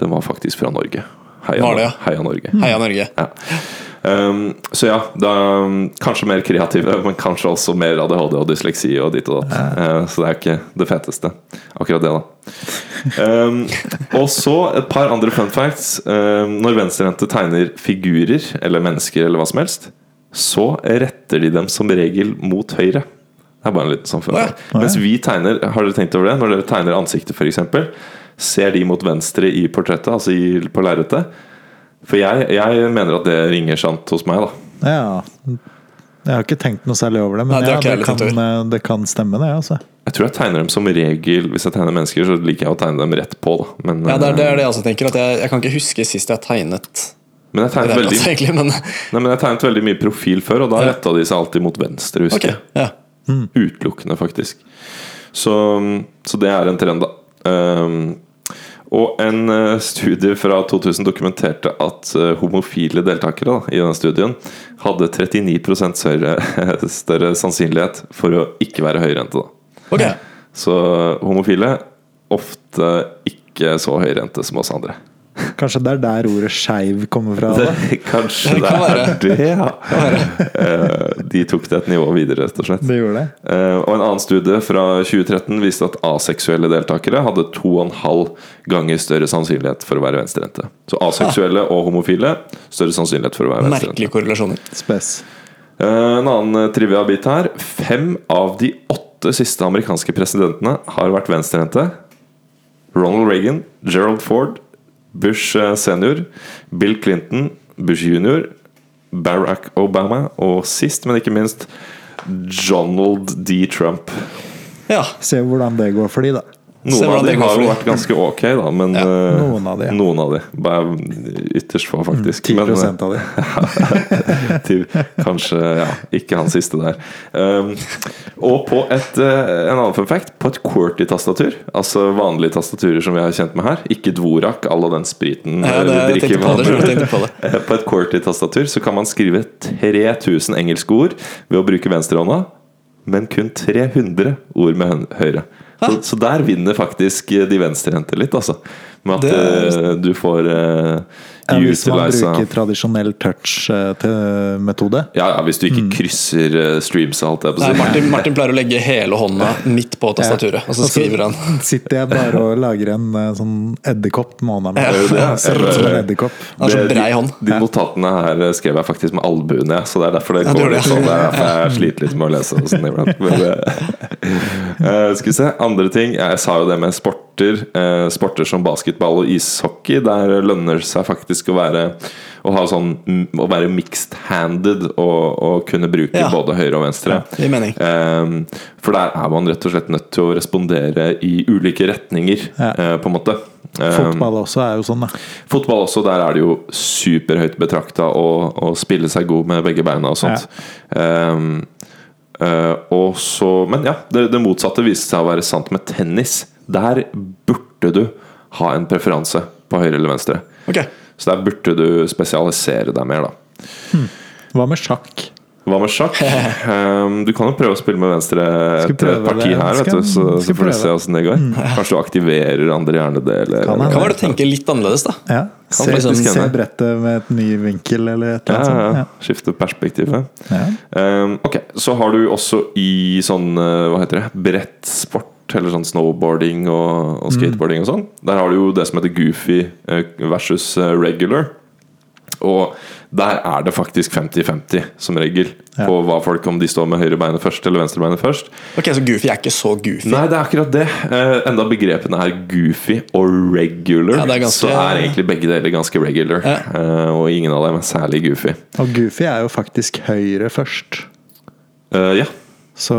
Speaker 1: den var faktisk fra Norge. Heia,
Speaker 3: ja?
Speaker 1: Heia Norge.
Speaker 3: Heia Norge.
Speaker 1: Ja. Ehm, så ja, da, kanskje mer kreative, men kanskje også mer ADHD og dysleksi og ditt og datt. Uh, så det er ikke det feteste. Akkurat det, da. Um, og så et par andre fun facts. Um, når venstrehendte tegner figurer, eller mennesker, eller hva som helst, så retter de dem som regel mot høyre. Det er bare en liten sånn fun fact. Mens vi tegner, har dere tenkt over det? Når dere tegner ansiktet, f.eks., ser de mot venstre i portrettet, altså i, på lerretet? For jeg, jeg mener at det ringer sant hos meg, da.
Speaker 2: Ja. Jeg har ikke tenkt noe særlig over det, men
Speaker 3: Nei, det
Speaker 2: ja, det, kan, eh, det kan stemme, det. altså
Speaker 1: Jeg tror jeg tegner dem som regel Hvis jeg tegner mennesker, så liker jeg å tegne dem rett på. Da. Men,
Speaker 3: Ja, det er det,
Speaker 1: eh,
Speaker 3: er det jeg også tenker. At jeg, jeg kan ikke huske sist jeg tegnet
Speaker 1: men, jeg tegnet veldig,
Speaker 3: egentlig, men
Speaker 1: nei, men jeg tegnet veldig mye profil før, og da
Speaker 3: Ja.
Speaker 1: retta de seg alltid mot venstre. husker okay. jeg
Speaker 3: Ja.
Speaker 1: Utelukkende, faktisk. Så, så det er en trend, da. Um, og en eh, studie fra 2000 dokumenterte at eh, homofile deltakere da, i denne studien hadde 39 større, større sannsynlighet for å ikke være høyrente. Da.
Speaker 3: Ok.
Speaker 1: Så homofile ofte ikke så høyrente som oss andre.
Speaker 2: Kanskje det er der ordet skeiv kommer fra? Det,
Speaker 1: Kanskje
Speaker 3: Det
Speaker 1: det er
Speaker 3: være.
Speaker 1: det, ja. Eh, De tok det et nivå videre, rett og slett.
Speaker 2: Det gjorde det?
Speaker 1: Eh, Og en annen studie fra 2013 viste at aseksuelle deltakere hadde 2,5 ganger større sannsynlighet for å være venstrehendte. Så aseksuelle og homofile større sannsynlighet for å være venstrehendte.
Speaker 3: Merkelige korrelasjoner.
Speaker 2: Spes.
Speaker 1: Eh, En annen trivia-bit her. Fem av de åtte siste amerikanske presidentene har vært venstrehendte. Ronald Reagan, Gerald Ford, Bush eh, senior, Bill Clinton, Bush junior, Barack Obama og sist, men ikke minst Donald D. Trump.
Speaker 3: Ja.
Speaker 2: Se hvordan det går for de, da.
Speaker 1: Noen av de har jo vært ganske ok, da, men
Speaker 3: Ja,
Speaker 1: eh,
Speaker 2: noen av de, ja.
Speaker 1: Noen av de. Ytterst få, faktisk.
Speaker 2: 10
Speaker 1: Men, eh,
Speaker 2: av de.
Speaker 1: til kanskje ja, ikke han siste der. Um, og på et, eh, en annen fun fact på et QWERTY-tastatur, altså vanlige tastaturer som vi har kjent med her, ikke Dvorak, all av den spriten
Speaker 3: Ja, det,
Speaker 1: vi drikker
Speaker 3: på det. på.
Speaker 1: På et QWERTY-tastatur så kan man skrive 3000 engelske ord ved å bruke venstrehånda, men kun 300 ord med høyre. Så, så der vinner faktisk de venstrehendte litt, altså. Med at
Speaker 3: er-
Speaker 1: eh, du får uh,
Speaker 2: Ja, hvis man bruker tradisjonell touch-metode.
Speaker 1: ja, ja, hvis du ikke krysser streams og alt det på
Speaker 3: Nei. Martin, Martin pleier å legge hele hånda midt på tastaturet, og så skriver han
Speaker 2: sitter jeg bare og lager en eh, sånn edderkopp med hånda mi.
Speaker 3: Ja,
Speaker 1: det er.
Speaker 2: Ser ut som en edderkopp.
Speaker 1: De-
Speaker 3: hånd.
Speaker 1: De notatene her eh, skrev jeg faktisk med albuene, så det er derfor det går
Speaker 3: ja,
Speaker 1: litt sånn. Det er derfor jeg sliter litt med å lese. Sånn, iblant. Men, eh, eh, skal vi se, andre ting. Jeg sa jo det med sporter. eh, sporter som basketball og ishockey. Der lønner det seg faktisk å være å ha sånn Å være mixed-handed og, og kunne bruke
Speaker 3: Ja.
Speaker 1: både høyre og venstre.
Speaker 3: Mening.
Speaker 1: Ehm, for der er man rett og slett nødt til å respondere i ulike retninger,
Speaker 2: Ja.
Speaker 1: eh, på en måte. Ehm,
Speaker 2: Fotball også er jo sånn, da.
Speaker 1: Fotball også, der er det jo superhøyt betrakta å, spille seg god med begge beina og sånt. Ehm, eh, og så, men ja, det, det motsatte viste seg å være sant med tennis. Der burde du ha en preferanse på høyre eller venstre.
Speaker 3: Okay.
Speaker 1: Så der burde du spesialisere deg mer, da.
Speaker 2: Hva med sjakk?
Speaker 1: Hva med sjakk? Um, du kan jo prøve å spille med venstre et parti
Speaker 2: det.
Speaker 1: her, vet du, så, så får du se åssen det går. Kanskje du aktiverer andre hjernedel.
Speaker 2: Kan
Speaker 3: være du tenker litt annerledes, da.
Speaker 2: Ja. Se,
Speaker 3: liksom
Speaker 2: se brettet med et ny vinkel eller et
Speaker 1: Ja,
Speaker 2: eller
Speaker 1: ja,
Speaker 2: annet
Speaker 1: ja.
Speaker 2: sånt.
Speaker 1: Skifte perspektiv.
Speaker 2: Ja.
Speaker 1: Um, ok, så har du også i sånn eh, Hva heter det? Brettsport, eller sånn snowboarding og, og skateboarding og sånn. Der har du jo det som heter goofy eh, versus eh, regular. Og der er det faktisk 50-50 som regel
Speaker 2: Ja.
Speaker 1: på hva folk om de står med høyre beinet først eller venstre beinet først.
Speaker 3: Ok, Så goofy er ikke så goofy.
Speaker 1: Nei, det er akkurat det. Eh, enda begrepene er goofy og regular,
Speaker 3: Ja, er ganske-
Speaker 1: så er egentlig begge deler ganske regular.
Speaker 3: Ja.
Speaker 1: Eh, og ingen av dem er særlig goofy.
Speaker 2: Og Goofy er jo faktisk høyre først.
Speaker 1: Eh, ja.
Speaker 2: Så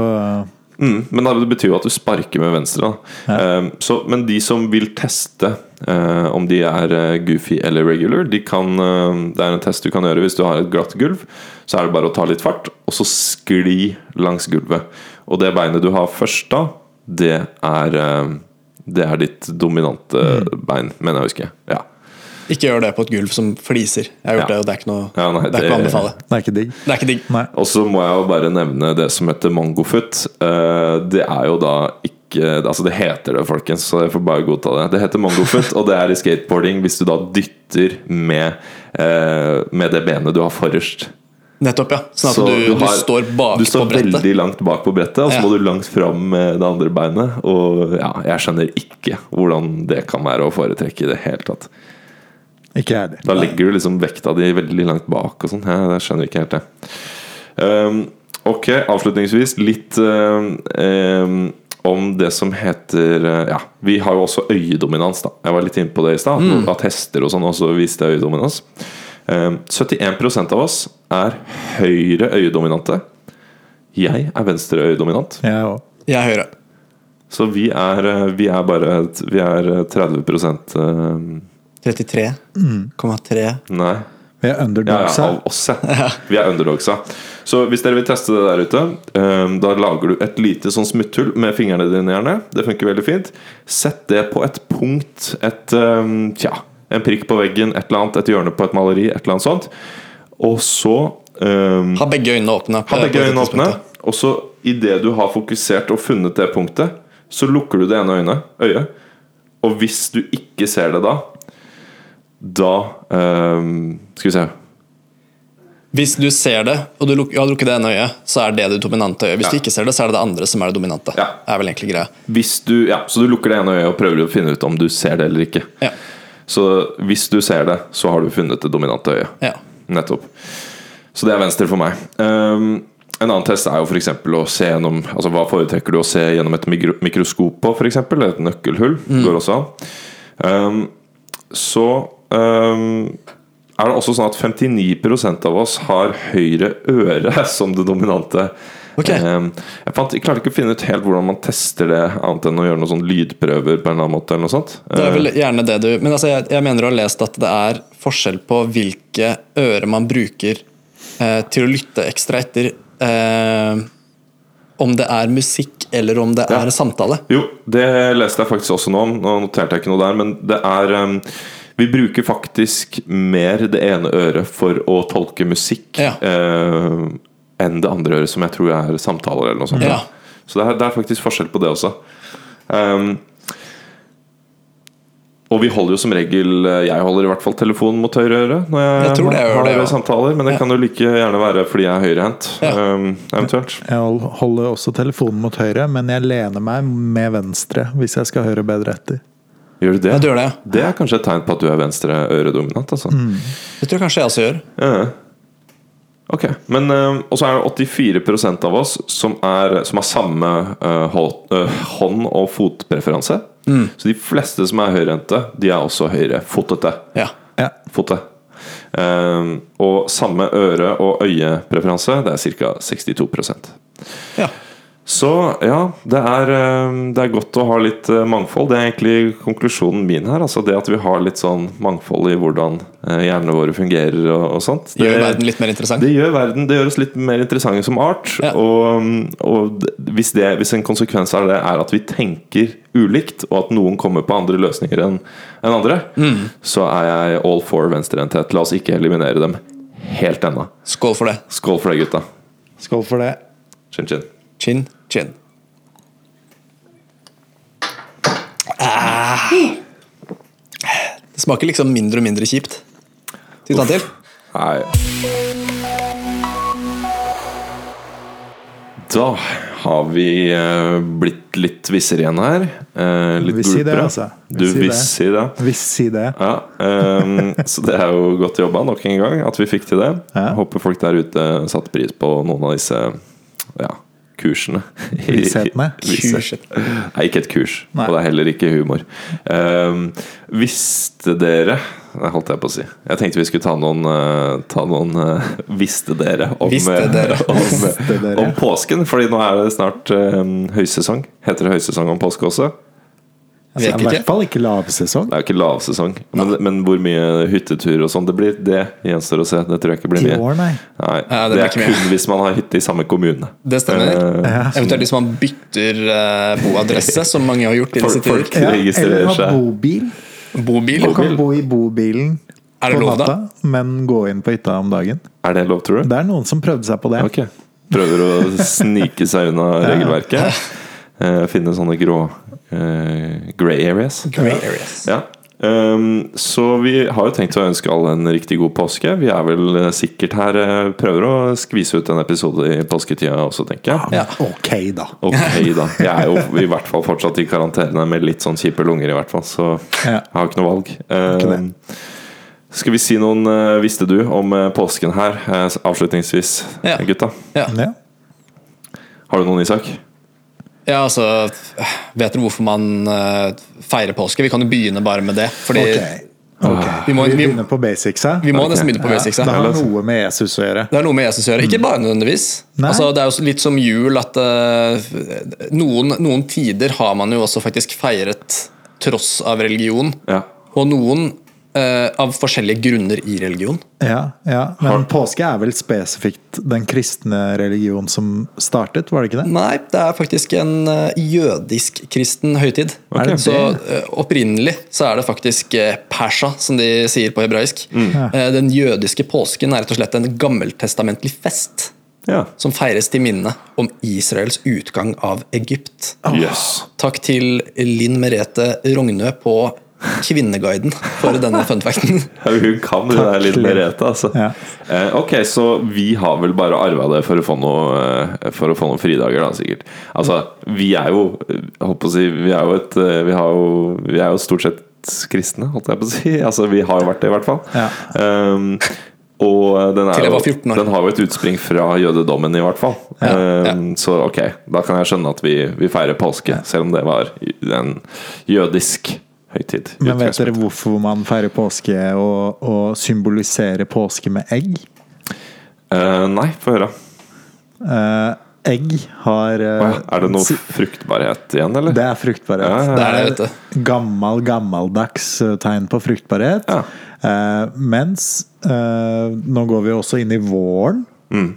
Speaker 1: Mm, men det betyr jo at du sparker med venstre.
Speaker 2: Ja.
Speaker 1: Um, så, men de som vil teste uh, om de er eh, goofy eller regular, de kan, uh, det er en test du kan gjøre hvis du har et glatt gulv. Så er det bare å ta litt fart, og så skli langs gulvet. Og det beinet du har først da, det er, uh, det er ditt dominante bein, mener jeg å huske. Ja.
Speaker 3: Ikke gjør det på et gulv som fliser. Jeg har gjort
Speaker 1: Ja.
Speaker 3: det, og det er ikke noe
Speaker 1: Ja, nei,
Speaker 3: Det er ikke å anbefale.
Speaker 2: det er ikke digg.
Speaker 3: Det er ikke digg.
Speaker 2: Nei.
Speaker 1: Og så må jeg jo bare nevne det som heter mangofoot. Eh, Det er jo da ikke Altså det heter det, folkens, så jeg får bare godta det. Det heter mangofoot, og det er i skateboarding hvis du da dytter med, eh, med det benet du har forrest.
Speaker 3: Nettopp, ja. Sånn at
Speaker 1: Så
Speaker 3: du, du,
Speaker 1: har-
Speaker 3: står bak
Speaker 1: Du står
Speaker 3: på brettet.
Speaker 1: veldig langt bak på brettet, og så
Speaker 3: Ja.
Speaker 1: må du langt fram med det andre beinet. Og ja, jeg skjønner ikke hvordan det kan være å foretrekke i det hele tatt.
Speaker 2: Ikke jeg heller.
Speaker 1: Da legger du liksom vekta di veldig langt bak og sånn. Ja, jeg skjønner ikke helt det. Um, ok, avslutningsvis litt um, um, om det som heter uh, Ja, vi har jo også øyedominans, da. Jeg var litt inne på det i stad.
Speaker 3: Mm.
Speaker 1: At hester og sånn også viste øyedominans. Um, 71% av oss er høyre øyedominante. Jeg er venstre øyedominant.
Speaker 2: Jeg òg.
Speaker 3: Jeg er høyre.
Speaker 1: Så vi er, uh, vi er bare Vi er uh, 30 um,
Speaker 3: 33,3
Speaker 1: Nei.
Speaker 2: Vi er
Speaker 1: Ja,
Speaker 2: underdogs
Speaker 1: ja,
Speaker 2: her.
Speaker 1: av oss, ja. Vi er underdogsa. Så hvis dere vil teste det der ute, eh, da lager du et lite sånn smutthull med fingrene dine, gjerne. Det funker veldig fint. Sett det på et punkt, et eh, Tja, en prikk på veggen, et eller annet, et hjørne på et maleri, et eller annet sånt. Og så um,
Speaker 3: Ha begge øynene åpne.
Speaker 1: ha begge øynene åpne. Og så idet du har fokusert og funnet det punktet, så lukker du det ene øyet. Og hvis du ikke ser det da, da um, Skal vi se
Speaker 3: Hvis du ser det, og du luk, lukket det ene øyet, så er det det dominante øyet. Hvis
Speaker 1: Ja.
Speaker 3: du ikke ser det, så er det det andre som er det dominante.
Speaker 1: Ja.
Speaker 3: er vel egentlig greia.
Speaker 1: Hvis du, ja, så du lukker det ene øyet og prøver å finne ut om du ser det eller ikke.
Speaker 3: Ja.
Speaker 1: Så hvis du ser det, så har du funnet det dominante øyet.
Speaker 3: Ja.
Speaker 1: Nettopp. Så det er venstre for meg. Um, en annen test er jo f.eks. å se gjennom Altså Hva foretrekker du å se gjennom et mikro mikroskop på, f.eks.? Et nøkkelhull går også an. Um, så um, er det også sånn at 59% av oss har høyre øre som det dominante.
Speaker 3: Ok.
Speaker 1: Um, jeg, fant, jeg klarte ikke å finne ut helt hvordan man tester det, annet enn å gjøre noen sånn lydprøver på en eller annen måte. eller noe sånt
Speaker 3: Det er vel gjerne det du Men altså, jeg, jeg mener du har lest at det er forskjell på hvilke ører man bruker eh, til å lytte ekstra etter. Eh, om det er musikk eller om det
Speaker 1: Ja.
Speaker 3: er samtale.
Speaker 1: Jo, det leste jeg faktisk også nå om. Nå noterte jeg ikke noe der, men det er um, Vi bruker faktisk mer det ene øret for å tolke musikk
Speaker 3: Ja.
Speaker 1: eh, enn det andre øret, som jeg tror er samtaler eller noe sånt.
Speaker 3: Ja.
Speaker 1: Så det er, det er faktisk forskjell på det også. Um, og vi holder jo som regel Jeg holder i hvert fall telefonen mot høyre øre når jeg,
Speaker 3: Jeg tror det,
Speaker 1: har
Speaker 3: det, ja.
Speaker 1: samtaler, men det
Speaker 3: Ja.
Speaker 1: kan jo like gjerne være fordi jeg er høyrehendt.
Speaker 3: Ja.
Speaker 1: Um, eventuelt.
Speaker 2: Jeg holder også telefonen mot høyre, men jeg lener meg med venstre hvis jeg skal høre bedre etter.
Speaker 1: Gjør du det?
Speaker 3: Du gjør det.
Speaker 1: Det er kanskje et tegn på at du er venstre øredominant. Altså.
Speaker 3: Det tror jeg kanskje jeg også gjør.
Speaker 1: Ja. Ok, men uh, Og så er det 84% av oss som, er, som har samme eh, eh, hånd- og fotpreferanse. Så de fleste som er høyrehendte, de er også høyrefotete.
Speaker 3: Ja.
Speaker 2: Ja.
Speaker 1: Fote. Um, og samme øre- og øyepreferanse, det er ca. 62%
Speaker 3: ja.
Speaker 1: Så ja, det er, eh, det er godt å ha litt eh, mangfold. Det er egentlig konklusjonen min her. Altså det at vi har litt sånn mangfold i hvordan eh, hjernene våre fungerer og, og sånt.
Speaker 3: Gjør verden litt mer interessant.
Speaker 1: Det gjør verden Det gjør oss litt mer interessante som art.
Speaker 3: Ja.
Speaker 1: Og, og hvis, det, hvis en konsekvens av det er at vi tenker ulikt, og at noen kommer på andre løsninger enn en andre,
Speaker 3: Mm.
Speaker 1: så er jeg all for venstrehendthet. La oss ikke eliminere dem helt ennå.
Speaker 3: Skål for det.
Speaker 1: Skål for det, gutta.
Speaker 2: Skål for det.
Speaker 1: Chin chin.
Speaker 3: Chin, chin. Ah. Det smaker liksom mindre og mindre kjipt. Skal vi ta en til?
Speaker 1: Nei. Da har vi eh, blitt litt vissere igjen her. Eh, litt
Speaker 2: Vi sier det, altså. Vi
Speaker 1: Du
Speaker 2: sier det.
Speaker 1: det.
Speaker 2: Vi si det.
Speaker 1: Ja, um, så det er jo godt jobba nok en gang at vi fikk til det.
Speaker 2: Ja.
Speaker 1: Håper folk der ute satte pris på noen av disse ja, kursene.
Speaker 2: Visshetene.
Speaker 1: Nei, ikke et kurs,
Speaker 2: Nei.
Speaker 1: og det er heller ikke humor. Um, visste dere Det holdt jeg på å si. Jeg tenkte vi skulle ta noen, eh, ta noen eh, Visste dere om,
Speaker 3: Visste
Speaker 1: eh,
Speaker 3: dere.
Speaker 1: om,
Speaker 2: Visste dere.
Speaker 1: om påsken? Fordi nå er det snart um, høysesong. Heter det høysesong om påske også?
Speaker 3: Vet
Speaker 2: I hvert fall ikke lavsesong.
Speaker 1: Det er jo ikke lavsesong. Men, men hvor mye hyttetur og sånn det blir, det gjenstår å se. Det tror jeg ikke blir mye.
Speaker 2: år, nei.
Speaker 1: Nei,
Speaker 3: Ja, det
Speaker 1: det er
Speaker 3: kun mye.
Speaker 1: hvis man har hytte i samme kommune.
Speaker 3: Det stemmer.
Speaker 1: Uh,
Speaker 2: Ja.
Speaker 3: Eventuelt hvis man bytter uh, boadresse, som mange har gjort i disse
Speaker 1: Folk- folk-
Speaker 3: tider.
Speaker 2: Ja, eller ha bobil.
Speaker 3: Bobil.
Speaker 2: Du kan bo i bobilen
Speaker 3: Er det lov, da?
Speaker 2: natta, men gå inn på hytta om dagen.
Speaker 1: Er det lov, tror du?
Speaker 2: Det er noen som prøvde seg på det.
Speaker 1: Okay. Prøver å snike seg unna regelverket. Eh, finne sånne grå eh, grey areas.
Speaker 3: Grey areas.
Speaker 1: Ja. Um, så vi har jo tenkt å ønske alle en riktig god påske. Vi er vel eh, sikkert her eh, Prøver å skvise ut en episode i påsketida også, tenker jeg.
Speaker 3: Ja.
Speaker 2: Ok, da.
Speaker 1: Okay, da. Jeg er jo i hvert fall fortsatt i karantene med litt sånn kjipe lunger, i hvert fall. Så
Speaker 2: Ja.
Speaker 1: jeg har ikke noe valg. Um, skal vi si noen uh, Visste du om uh, påsken her, uh, avslutningsvis,
Speaker 3: Ja.
Speaker 1: gutta?
Speaker 3: Ja.
Speaker 2: Ja.
Speaker 1: Har du noen, Isak?
Speaker 3: Ja, altså Vet dere hvorfor man eh, feirer påske? Vi kan jo begynne bare med det. Fordi
Speaker 2: okay. Okay.
Speaker 3: Vi må-
Speaker 2: vi
Speaker 3: vi-
Speaker 2: begynner på basicsa.
Speaker 3: vi må
Speaker 1: okay.
Speaker 3: nesten begynne på basics.
Speaker 2: Det har noe med Jesus å gjøre.
Speaker 3: Det har noe med Jesus å gjøre. Ikke bare nødvendigvis. Altså, det er jo litt som jul at uh, noen, noen tider har man jo også faktisk feiret tross av religion.
Speaker 1: Ja.
Speaker 3: Og noen eh, av forskjellige grunner i religion.
Speaker 2: Ja, ja. Men
Speaker 1: Har-
Speaker 2: påske er vel spesifikt den kristne religion som startet, var det ikke det?
Speaker 3: Nei, det er faktisk en eh, jødisk-kristen høytid.
Speaker 2: Okay.
Speaker 3: Så eh, opprinnelig så er det faktisk persa, som de sier på hebraisk.
Speaker 2: Mm.
Speaker 3: Den jødiske påsken er rett og slett en gammeltestamentlig fest.
Speaker 1: ja.
Speaker 3: Som feires til minne om Israels utgang av Egypt.
Speaker 1: Yes.
Speaker 3: Takk til Linn Merete Rognø på Kvinneguiden for denne funfacten.
Speaker 1: Ja, Hun kan det der litt Merete, altså.
Speaker 2: Ja.
Speaker 1: Eh, ok, så vi har vel bare arva det for å få noe eh, For å få noen fridager, da, sikkert. Altså, vi er jo eh, holdt på å si Vi er jo et eh, Vi, har jo, vi er jo stort sett kristne, holdt jeg på å si. Altså, vi har jo vært det, i hvert fall.
Speaker 2: Ja.
Speaker 1: Um, og den, er jo,
Speaker 3: var 14 år.
Speaker 1: den har jo et utspring fra jødedommen, i hvert fall.
Speaker 3: Ja,
Speaker 1: ja. Så ok, da kan jeg skjønne at vi, vi feirer påske, selv om det var en jødisk høytid.
Speaker 2: Men vet dere hvorfor man feirer påske og, og symboliserer påske med egg?
Speaker 1: Uh, nei, få høre.
Speaker 2: Uh, egg har
Speaker 1: uh, Er det noe fruktbarhet igjen, eller?
Speaker 2: Det er fruktbarhet.
Speaker 1: Ja, ja, ja.
Speaker 3: Det er et.
Speaker 2: Gammel, gammeldags tegn på fruktbarhet.
Speaker 1: Ja.
Speaker 2: Eh, mens eh, nå går vi også inn i våren. Mm.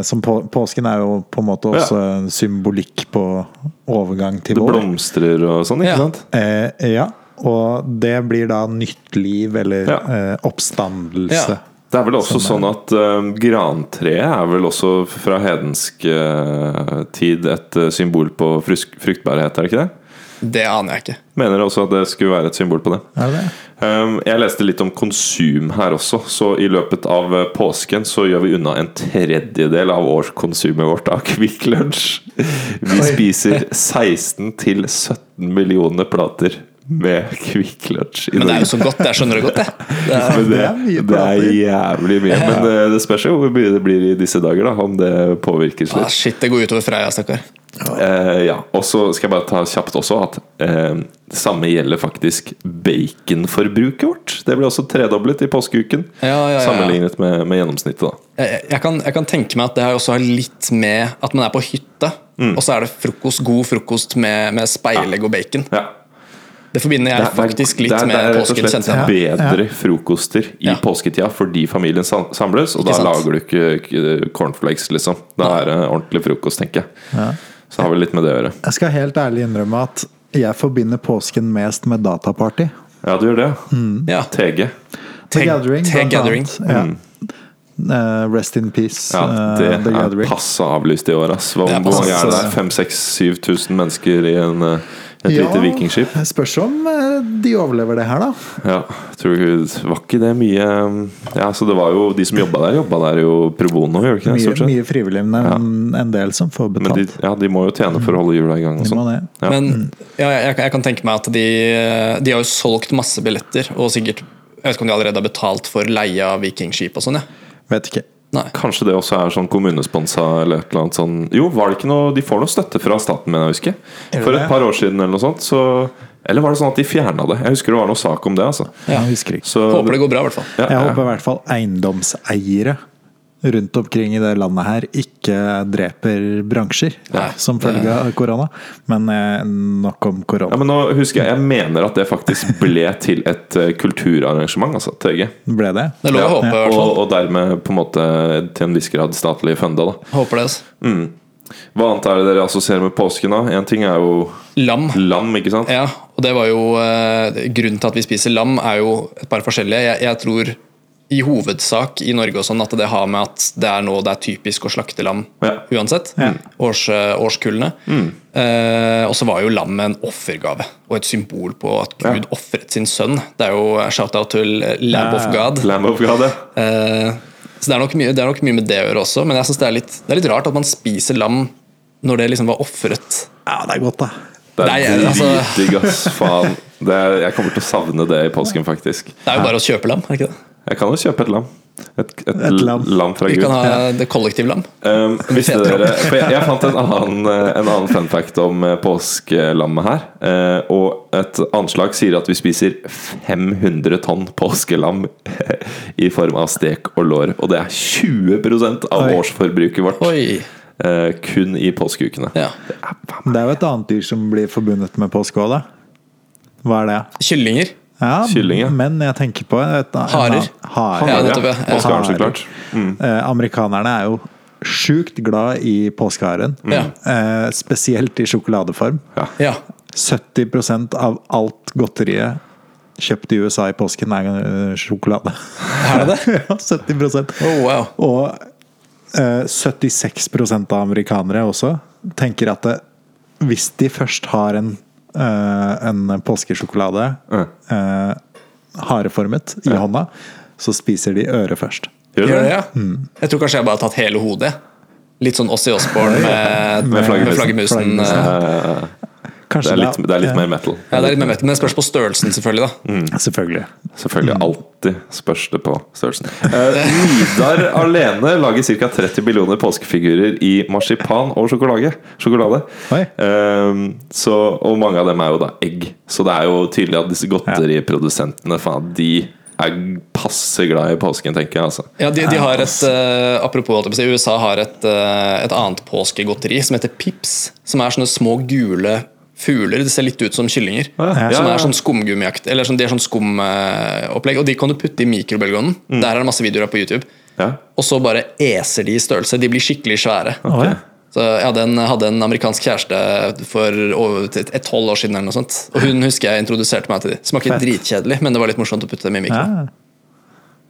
Speaker 2: som på, påsken er jo på en måte.
Speaker 1: Ja.
Speaker 2: også en symbolikk på overgang til
Speaker 1: Det blomstrer og sånn, ikke
Speaker 3: Ja.
Speaker 1: sant?
Speaker 2: Eh, ja, og det blir da nytt liv eller
Speaker 1: Ja.
Speaker 2: eh, oppstandelse.
Speaker 3: Ja.
Speaker 1: Det er vel også
Speaker 2: Sånn
Speaker 1: sånn at uh, grantreet er vel også fra hedensk uh, tid et uh, symbol på frusk, fruktbarhet, er det ikke det?
Speaker 3: Det aner jeg ikke.
Speaker 1: Mener også at det skulle være et symbol på det.
Speaker 2: Er det?
Speaker 1: Um, jeg leste litt om konsum her også, så i løpet av påsken så gjør vi unna en tredjedel av årskonsumet vårt av Kvikk Lunsj. Vi spiser 16 til 17 millioner plater med Quick Lunch. i
Speaker 3: Men det er jo så godt. Jeg skjønner det godt, jeg. Det er,
Speaker 1: det,
Speaker 2: Det er
Speaker 1: jævlig mye. Men det, det spørs jo hvor mye det blir i disse dager, da, om det påvirker
Speaker 3: ah, shit, det går utover Freia, stakkar.
Speaker 1: Eh, ja, Og så skal jeg bare ta kjapt også at eh, det samme gjelder faktisk baconforbruket vårt. Det ble også tredoblet i påskeuken.
Speaker 3: Ja, ja, ja, ja.
Speaker 1: Sammenlignet med, med gjennomsnittet. da
Speaker 3: Jeg, jeg, kan, jeg kan tenke meg at det her også har litt med at man er på hytte,
Speaker 1: Mm.
Speaker 3: og så er det frokost, god frokost med, med speilegg og bacon.
Speaker 1: ja.
Speaker 3: Det forbinder jeg faktisk litt
Speaker 1: det er,
Speaker 3: med
Speaker 1: det er rett og
Speaker 3: påsken.
Speaker 1: slett bedre frokoster i
Speaker 3: Ja.
Speaker 1: påsketida fordi familien samles, og
Speaker 3: Ikke
Speaker 1: da
Speaker 3: sant?
Speaker 1: lager du ikke cornflakes, liksom. Da er det ordentlig frokost, tenker jeg. Så det har vel litt med det å gjøre.
Speaker 2: Jeg skal helt ærlig innrømme at jeg forbinder påsken mest med dataparty.
Speaker 1: Ja, du gjør det.
Speaker 3: Ja.
Speaker 1: TG.
Speaker 2: The Gathering, The
Speaker 3: Gathering.
Speaker 2: Ja. Mm. Uh, rest in peace,
Speaker 1: Ja,
Speaker 2: det
Speaker 1: det
Speaker 2: The
Speaker 1: er passe avlyst i år, ass. Hvor
Speaker 3: Det er
Speaker 1: mange er det? 5000-7000 mennesker i en, eh, Et lite vikingskip.
Speaker 2: Spørs om eh, de overlever det her, da.
Speaker 1: Ja, tror du Var ikke det mye Ja, så det var jo De som jobba der, jobba der jo pro bono, gjør de ikke det?
Speaker 2: Mye, mye frivillig, men en del som får
Speaker 1: Men de,
Speaker 2: betalt.
Speaker 1: ja, de må jo tjene for å holde hjula i gang og sånn. Ja.
Speaker 3: Men ja, jeg, jeg kan tenke meg at de, de har jo solgt masse billetter, og sikkert Jeg vet ikke om de allerede har betalt for leie av vikingskip og sånn, ja.
Speaker 2: Vet ikke.
Speaker 3: Nei.
Speaker 1: Kanskje det også er sånn kommunesponsa eller et eller annet sånn Jo, var det ikke noe De får noe støtte fra staten, mener jeg å huske. For et par år siden eller noe sånt, så Eller var det sånn at de fjerna det? Jeg husker det var noe sak om det, altså.
Speaker 3: Ja.
Speaker 2: Jeg husker ikke.
Speaker 1: Så
Speaker 3: Håper det går bra, i hvert fall.
Speaker 1: ja,
Speaker 2: Jeg
Speaker 1: ja.
Speaker 2: håper i hvert fall eiendomseiere rundt omkring i det landet her ikke dreper bransjer
Speaker 3: Nei,
Speaker 2: som følge av korona. Men eh, nok om
Speaker 1: Ja,
Speaker 2: korona.
Speaker 1: men nå husker jeg Jeg mener at det faktisk ble til et eh, kulturarrangement, altså. TG.
Speaker 2: Ble det?
Speaker 3: Det lå å håpe, i hvert
Speaker 1: og,
Speaker 3: fall.
Speaker 1: og dermed på en måte til en viss grad statlig funda, da.
Speaker 3: Håper det. altså.
Speaker 1: Hva annet er det dere assosierer med påsken, da? Én ting er jo
Speaker 3: Lam.
Speaker 1: lam, ikke sant?
Speaker 3: Ja, og det var jo eh, Grunnen til at vi spiser lam, er jo et par forskjellige. Jeg, jeg tror i hovedsak i Norge og sånn at det har med at det er nå det er typisk å slakte lam
Speaker 1: Ja.
Speaker 3: uansett. Års, årskullene. årskullene. Eh, og så var jo lam en offergave og et symbol på at Gud ofret sin sønn. Det er jo shout-out til Lamb of God.
Speaker 1: Lamb of God, ja.
Speaker 3: Eh, så det er, nok mye, det er nok mye med det å gjøre også, men jeg synes det, er litt, det er litt rart at man spiser lam når det liksom var ofret.
Speaker 2: Ja, det er godt, da.
Speaker 1: Det er
Speaker 3: altså-
Speaker 1: dritdigg, ass. Faen. Det er, jeg kommer til å savne det i påsken, faktisk.
Speaker 3: Det er jo bare å kjøpe lam, er det ikke det?
Speaker 1: Jeg kan jo kjøpe et lam. Et, et,
Speaker 2: Et lam.
Speaker 1: lam fra
Speaker 3: Vi kan ha det kollektivlam.
Speaker 1: Um, visste dere For jeg, jeg fant en annen, eh, en annen fun fact om eh, påskelammet her. Uh, og et anslag sier at vi spiser 500 tonn påskelam i form av stek og lår. Og det er 20 av
Speaker 2: Oi.
Speaker 1: årsforbruket vårt.
Speaker 3: Oi.
Speaker 1: Uh, kun i påskeukene.
Speaker 3: Ja.
Speaker 1: Det er
Speaker 2: Det er jo et annet dyr som blir forbundet med påske òg, da. Hva er det?
Speaker 3: Kyllinger.
Speaker 2: Ja,
Speaker 1: Kylling, ja.
Speaker 2: Men jeg tenker på et,
Speaker 3: Harer.
Speaker 2: Harer.
Speaker 3: Ja, nettopp, ja. Ja.
Speaker 1: Påskeharen, så klart. Mm.
Speaker 2: Eh, amerikanerne er jo sjukt glad i påskeharen.
Speaker 3: Ja.
Speaker 2: Eh, spesielt i sjokoladeform.
Speaker 3: Ja.
Speaker 2: 70% av alt godteriet kjøpt i USA i påsken er eh, sjokolade.
Speaker 3: Er det det?
Speaker 2: ja, 70%
Speaker 3: Oh, wow.
Speaker 2: Og eh, 76% av amerikanere også tenker at det, hvis de først har en, eh, en påskesjokolade uh. hareformet i hånda, så spiser de øret først.
Speaker 1: Gjør det?
Speaker 3: Ja. Mm. Jeg tror kanskje jeg bare har tatt hele hodet. Litt sånn Ossie Osborne med,
Speaker 1: Med med
Speaker 3: flaggermusen. Eh,
Speaker 1: Det er litt, det er litt
Speaker 2: ja,
Speaker 1: mer metal.
Speaker 3: Ja, det er litt mer metal, men det spørs på størrelsen, selvfølgelig. da
Speaker 2: Selvfølgelig.
Speaker 1: Selvfølgelig. Alltid spørs det på størrelsen. Eh, Nidar alene lager ca. 30 millioner påskefigurer i marsipan og sjokolade. sjokolade. Eh, så, og mange av dem er jo da egg. Så det er jo tydelig at disse godteriprodusentene faen, de er passe glad i påsken, tenker jeg. altså
Speaker 3: Ja, de, de har et uh, Apropos USA har et, uh, et annet påskegodteri som heter Pips. Som er sånne små gule fugler. Det ser litt ut som kyllinger.
Speaker 1: ja.
Speaker 3: Som er sånn skumgummiakt. Eller sånn, de er sånn skumopplegg. og de kan du putte i mikrobølgeovnen.
Speaker 1: Mm.
Speaker 3: Der er det masse videoer på YouTube.
Speaker 1: Ja.
Speaker 3: Og så bare eser de i størrelse. De blir skikkelig svære.
Speaker 2: Okay.
Speaker 3: Så jeg hadde en, hadde en amerikansk kjæreste for tolv år siden. eller noe sånt Og hun husker jeg introduserte meg til de. Smaker
Speaker 2: Fett.
Speaker 3: dritkjedelig, men det var litt morsomt å putte dem i mikro.
Speaker 2: Ja.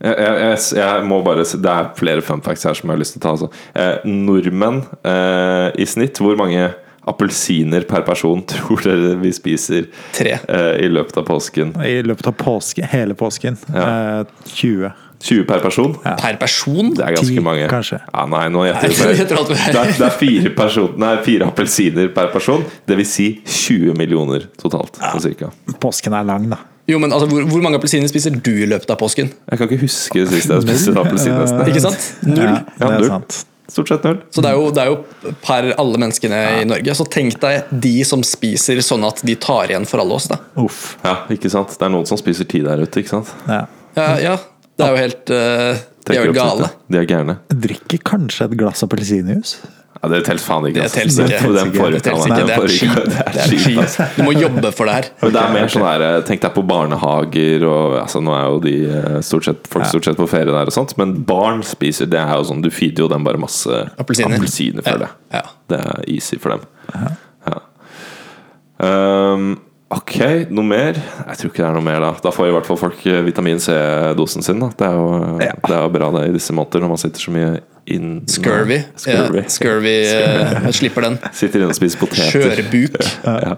Speaker 1: Jeg, jeg, jeg, jeg må bare si- Det er flere fun facts her som jeg har lyst til å ta. Altså. Eh, nordmenn eh, i snitt, hvor mange appelsiner per person tror dere vi spiser
Speaker 3: Tre.
Speaker 1: eh, i løpet av påsken?
Speaker 2: I løpet av påske, hele påsken.
Speaker 1: Ja.
Speaker 2: Uh, 20.
Speaker 1: 20 per person?
Speaker 3: Per person?
Speaker 1: Det er ganske
Speaker 2: 10,
Speaker 1: mange.
Speaker 2: kanskje.
Speaker 1: Ja, nei, nå gjetter jeg. Det er, det er fire, person, nei, fire appelsiner per person. Det vil si 20 millioner totalt. Cirka.
Speaker 2: Påsken er lang, da.
Speaker 3: Jo, men altså, hvor, hvor mange appelsiner spiser du i løpet av påsken?
Speaker 1: Jeg kan ikke huske sist jeg spiste appelsin.
Speaker 3: Ikke sant? Null.
Speaker 2: Ja, det er sant.
Speaker 1: Stort sett null.
Speaker 3: Så det er, jo, det er jo per alle menneskene i Norge. Så tenk deg de som spiser sånn at de tar igjen for alle oss. da
Speaker 2: Uff.
Speaker 1: Ja, ikke sant? Det er noen som spiser tid der ute, ikke sant?
Speaker 2: Ja.
Speaker 3: Ja, ja det er jo helt uh, De er jo gale.
Speaker 1: De er gærne.
Speaker 2: Drikker kanskje et glass appelsinjuice?
Speaker 1: Ja, det teller faen ikke. Får
Speaker 3: Det
Speaker 1: ikke
Speaker 3: ikke.
Speaker 1: Den
Speaker 3: cheat.
Speaker 1: Det er cheat.
Speaker 3: Du må jobbe for det her.
Speaker 1: Men det er mer sånn her Tenk deg på barnehager og altså, Nå er jo de eh, stort sett, folk stort sett på ferie der og sånt, men barn spiser Det er jo sånn Du feeder jo dem bare masse
Speaker 3: Appelsiner.
Speaker 1: for det.
Speaker 3: Ja.
Speaker 1: Det er easy for dem. Ja. Um, ok, noe mer? Jeg tror ikke det er noe mer, da. Da får i hvert fall folk eh, vitamin C-dosen sin. Da. Det, er jo, det er jo bra det i disse måneder, når man sitter så mye inn
Speaker 3: Scurvy.
Speaker 1: Scurvy.
Speaker 3: Ja, scurvy eh, slipper den.
Speaker 1: Sitter inne og spiser poteter.
Speaker 3: Skjørbuk.
Speaker 1: Ja.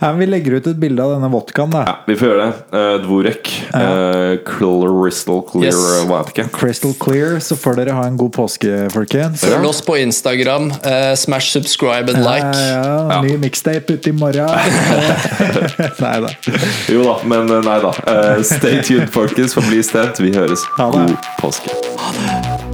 Speaker 2: Ja, vi legger ut et bilde av denne vodkaen, da.
Speaker 1: Ja, vi får gjøre det. Uh, Dvorek. Uh, Crystal Clear
Speaker 3: Yes.
Speaker 1: uh, vodka.
Speaker 2: Crystal Clear, så får dere ha en god påske, folkens.
Speaker 3: Følg oss på Instagram. eh, smash subscribe and like.
Speaker 2: Ja, ja, ny mixtape ute i morgen. Nei da.
Speaker 1: Jo da, men nei da. Uh, stay tuned, folkens. Forbli stedt. Vi høres.
Speaker 2: Ha det.
Speaker 1: God påske.